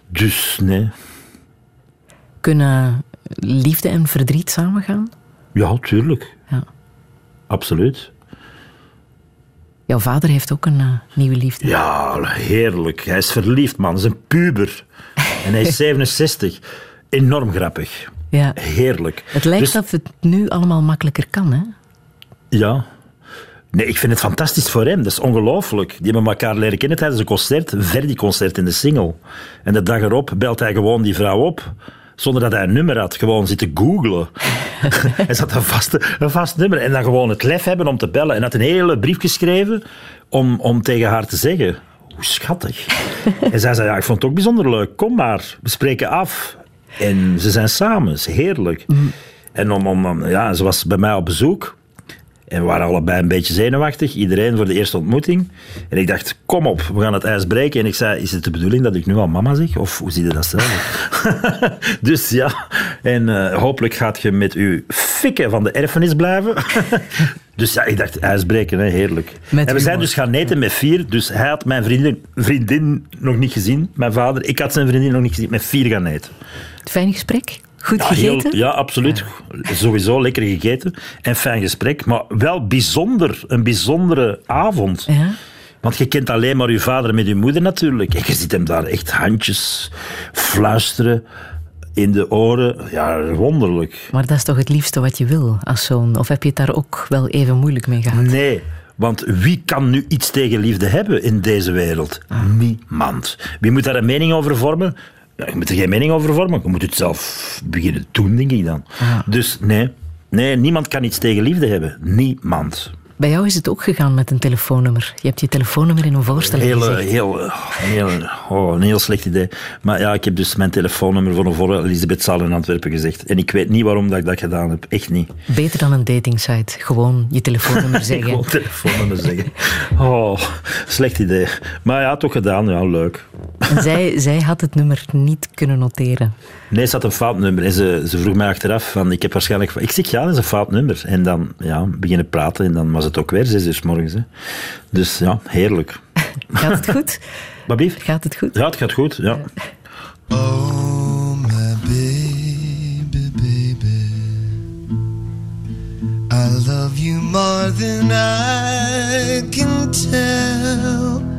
Dus nee, Kunnen liefde en verdriet samengaan? ja, tuurlijk. Ja. Absoluut. Jouw vader heeft ook een eh, nieuwe liefde. Ja, heerlijk. Hij is verliefd, man. Hij is een puber. En hij is 67. Enorm grappig. Ja. Heerlijk. Het lijkt Dus- dat het nu allemaal makkelijker kan, hè? Ja. Nee, ik vind het fantastisch voor hem. Dat is ongelooflijk. Die hebben elkaar leren kennen tijdens een concert, een Verdi-concert in de single. En de dag erop belt hij gewoon die vrouw op. Zonder dat hij een nummer had. Gewoon zitten googlen. hij zat een, vaste, een vast nummer. En dan gewoon het lef hebben om te bellen. En had een hele brief geschreven om, om tegen haar te zeggen... Hoe schattig. en zij zei, ja, ik vond het ook bijzonder leuk. Kom maar, we spreken af. En ze zijn samen. Is heerlijk. En om, om, om- ja, ze was bij mij op bezoek. En we waren allebei een beetje zenuwachtig. Iedereen voor de eerste ontmoeting. En ik dacht, kom op, we gaan het ijs breken. En ik zei, is het de bedoeling dat ik nu al mama zeg? Of hoe zie je dat zelf? dus ja, en eh, hopelijk gaat je met uw fikken van de erfenis blijven. dus ja, ik dacht, ijsbreken, hè, heerlijk. Met en we zijn dus gaan eten met vier. Dus hij had mijn vriendin, vriendin nog niet gezien, mijn vader. Ik had zijn vriendin nog niet gezien, met vier gaan eten. Fijn gesprek? Goed heel- gegeten? ja, absoluut. Sowieso lekker gegeten en fijn gesprek. Maar wel bijzonder, een bijzondere avond. Ja. Want je kent alleen maar je vader met je moeder natuurlijk. En je ziet hem daar echt handjes fluisteren in de oren. Ja, wonderlijk. Maar dat is toch het liefste wat je wil als zoon? Of heb je het daar ook wel even moeilijk mee gehad? Nee, want wie kan nu iets tegen liefde hebben in deze wereld? Niemand. Wie moet daar een mening over vormen? Ja, je moet er geen mening over vormen. Je moet het zelf beginnen doen, denk ik dan. Dus nee, nee, niemand kan iets tegen liefde hebben. Niemand. Bij jou is het ook gegaan met een telefoonnummer. Je hebt je telefoonnummer in een voorstelling Heel, gezegd. heel, een heel, oh, een heel slecht idee. Maar ja, ik heb dus mijn telefoonnummer voor een voor Elisabethzaal in Antwerpen gezegd. En ik weet niet waarom dat ik dat gedaan heb. Echt niet. Beter dan een datingsite. Gewoon je telefoonnummer zeggen. Gewoon telefoonnummer zeggen. Oh, slecht idee. Maar ja, toch gedaan. Ja, leuk. En zij, zij had het nummer niet kunnen noteren. Nee, ze had een fout nummer. En ze, ze vroeg mij achteraf van, ik heb waarschijnlijk... Ik zeg, ja, dat is een fout nummer. En dan ja, beginnen praten en dan was het ook weer zes uur 's morgens. Hè. Dus ja, heerlijk. Gaat het goed? Wat blieft? Gaat het goed? Ja, het gaat goed, ja. Oh, my baby, baby. I love you more than I can tell.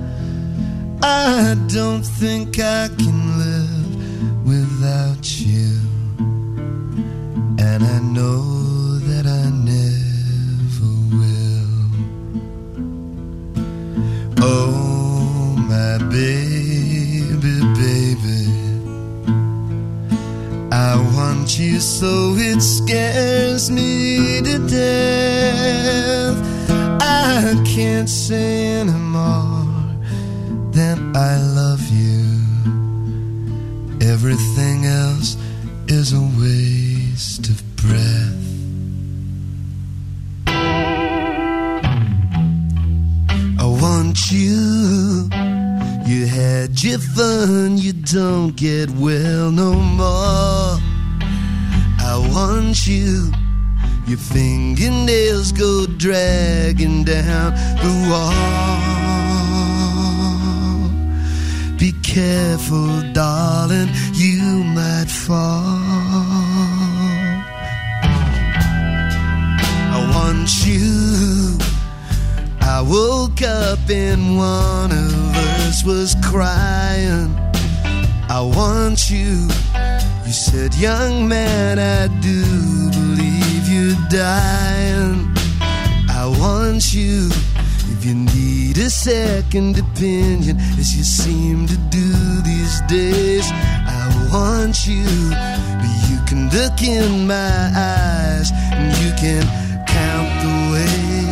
I don't think I can live without you. And I know that I never will. Oh, my baby, baby. I want you so it scares me to death. I can't say anymore than I love you. Everything else is a waste of breath. I want you. You had your fun, you don't get well no more. I want you. Your fingernails go dragging down the wall. Careful, darling, you might fall. I want you. I woke up and one of us was crying. I want you. You said, young man, I do believe you're dying. I want you. If you need a second opinion, as you seem to do these days, I want you. But you can look in my eyes and you can count the ways.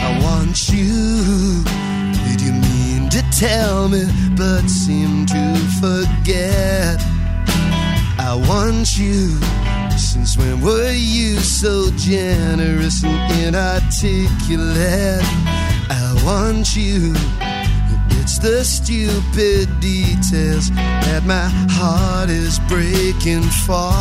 I want you. Did you mean to tell me, but seem to forget? I want you. Since when were you so generous and inarticulate? I want you. It's the stupid details that my heart is breaking for.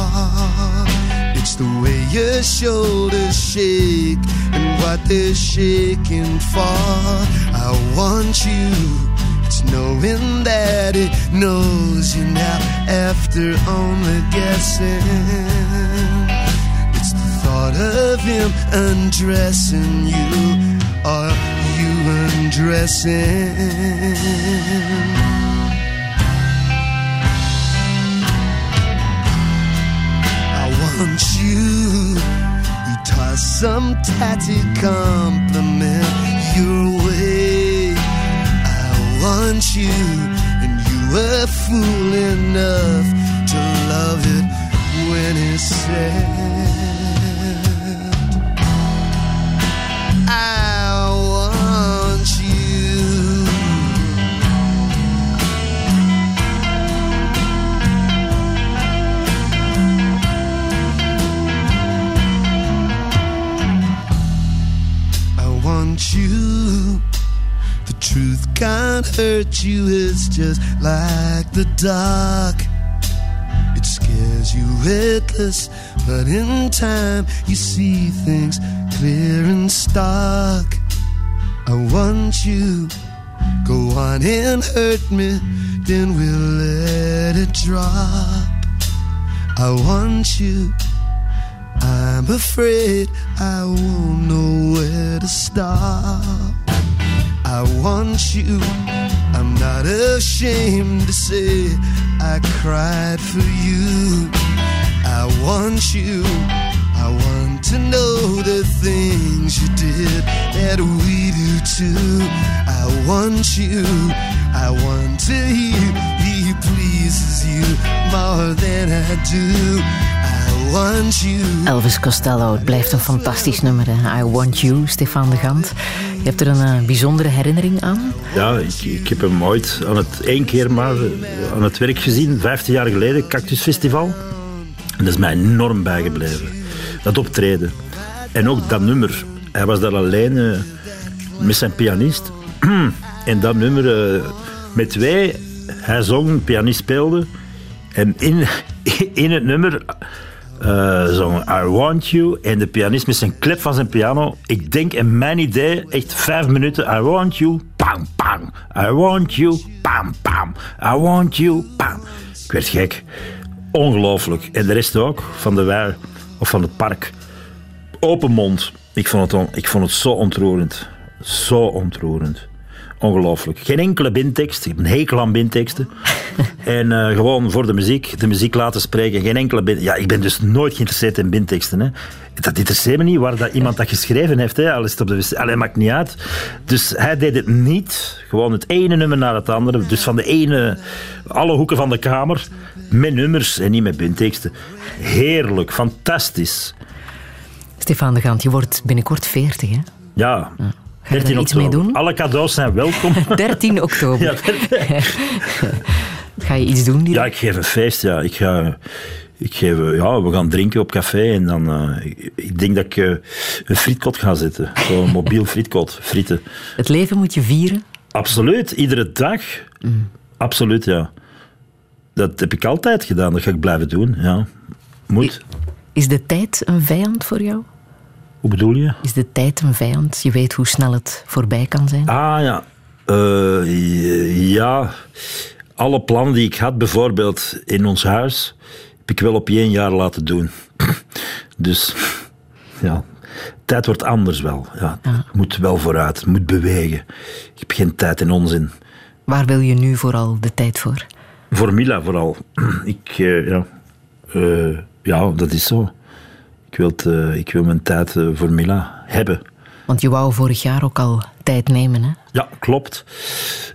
It's the way your shoulders shake and what they're shaking for. I want you. Knowing that it knows you now after only guessing. It's the thought of him undressing you or you undressing. I want you. You toss some tatty compliment you, and you were fool enough to love it when it said. Hurt you, it's just like the dark. It scares you witless, but in time you see things clear and stark. I want you. Go on and hurt me, then we'll let it drop. I want you. I'm afraid I won't know where to stop. I want you. I'm not ashamed to say I cried for you. I want you. I want to know the things you did that we do too. I want you. I want to hear he pleases you more than I do. I want you. Elvis Costello, het blijft een fantastisch nummer. Hè? I Want You, Stefan de Gant. Je hebt er een eh, bijzondere herinnering aan? Ja, ik, ik heb hem ooit aan het één keer maar eh, aan het werk gezien, 15 jaar geleden, Cactus Festival. En dat is mij enorm bijgebleven. Dat optreden. En ook dat nummer. Hij was daar alleen eh, met zijn pianist. en dat nummer met twee, hij zong, pianist speelde. En in, in het nummer eh zong I Want You. En de pianist met zijn klep van zijn piano. Ik denk, en mijn idee, echt vijf minuten. I want you, pam, pam. I want you, pam, pam. I want you, pam. Ik werd gek. Ongelooflijk. En de rest ook, van de wei of van het park. Open mond. Ik vond het, on- ik vond het zo ontroerend. Zo ontroerend. Ongelooflijk. Geen enkele bintekst. Ik heb een hekel aan binteksten. en eh, gewoon voor de muziek, de muziek laten spreken. Geen enkele. Ja, ik ben dus nooit geïnteresseerd in binteksten. Hè. Dat interesseert me niet waar dat iemand dat geschreven heeft. Hè. Al is het op de wc. Allee, maakt niet uit. Dus hij deed het niet. Gewoon het ene nummer naar het andere. Dus van de ene, alle hoeken van de kamer. Met nummers en niet met binteksten. Heerlijk, fantastisch. Stefan de Gant, je wordt binnenkort 40, hè? Ja. Ga je 13 daar iets mee doen? Alle cadeaus zijn welkom. 13 oktober. Ga je iets doen? Ja, ik geef een feest. Ja. Ik ga, ik geef, eh, ja, we gaan drinken op café en dan, eh, ik, ik denk dat ik eh, een frietkot ga zetten. Zo'n mobiel frietkot, frieten. Het leven moet je vieren. Absoluut, iedere dag. Absoluut, ja. Dat heb ik altijd gedaan, dat ga ik blijven doen, ja. Moet. Is de tijd een vijand voor jou? Hoe bedoel je? Is de tijd een vijand? Je weet hoe snel het voorbij kan zijn. Ah ja. Eh, ja. Alle plannen die ik had, bijvoorbeeld in ons huis, heb ik wel op één jaar laten doen. Dus ja, tijd wordt anders wel. Ja, Het moet wel vooruit, het moet bewegen. Ik heb geen tijd in onzin. Waar wil je nu vooral de tijd voor? Voor Mila vooral. Ik, eh, ja. Eh, ja, dat is zo. Ik wil, het, eh, ik wil mijn tijd eh, voor Mila hebben. Want je wou vorig jaar ook al tijd nemen, hè? Ja, klopt.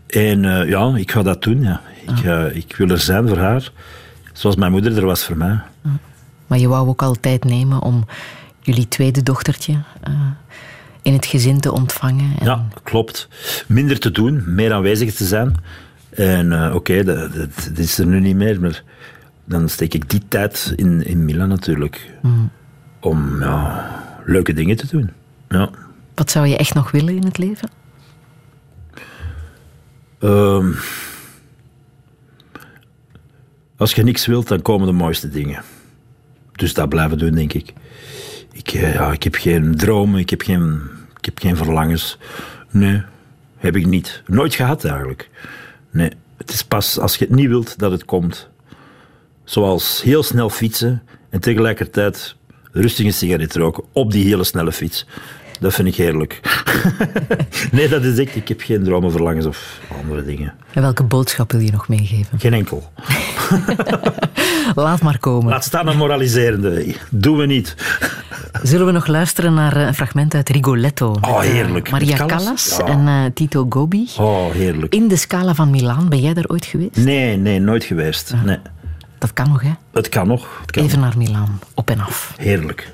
En eh, ja, ik ga dat doen. Ja. Ik, ga- ik wil er zijn voor haar, zoals mijn moeder er was voor mij. Maar je wou ook al tijd nemen om jullie tweede dochtertje in het gezin te ontvangen. En Ja, klopt. Minder te doen, meer aanwezig te zijn. En oké, dat, dat, dat is er nu niet meer, maar dan steek ik die tijd in, in Milan natuurlijk. Mm. Om ja, leuke dingen te doen. Ja. Wat zou je echt nog willen in het leven? Ehm, als je niks wilt, dan komen de mooiste dingen. Dus dat blijven doen, denk ik. Ik, eh, ja, ik heb geen dromen, ik heb geen, ik heb geen verlangens. Nee, heb ik niet. Nooit gehad eigenlijk. Nee, het is pas als je het niet wilt dat het komt. Zoals heel snel fietsen en tegelijkertijd rustig een sigaret roken op die hele snelle fiets. Dat vind ik heerlijk. nee, dat is echt, ik heb geen dromen, verlangens of andere dingen. En welke boodschap wil je nog meegeven? Geen enkel. Laat maar komen. Laat staan een moraliserende. Doen we niet. Zullen we nog luisteren naar eh, een fragment uit Rigoletto? Oh, eh, heerlijk. Maria Callas? Callas Ja. en eh, Tito Gobi. Oh, heerlijk. In de Scala van Milaan, ben jij daar ooit geweest? Nee, nee, nooit geweest. Nee. Dat kan nog, hè? Het kan nog. Het kan. Even naar Milaan, op en af. Heerlijk.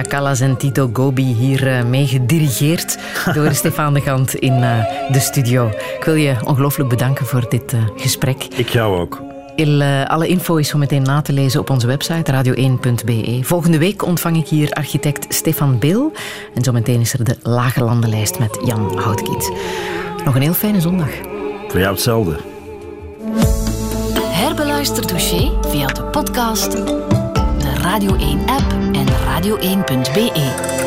Maria Callas en Tito Gobi hier uh, mee gedirigeerd door Stefan de Gant in uh, de studio. Ik wil je ongelooflijk bedanken voor dit uh, gesprek. Ik jou ook. Il, alle info is zo meteen na te lezen op onze website radio1.be. Volgende week ontvang ik hier architect Stefan Bil. En zometeen is er de Lage Landenlijst met Jan Houtkiet. Nog een heel fijne zondag. Voor jou hetzelfde. Herbeluister dossier via de podcast, de Radio 1-app en radio1.be.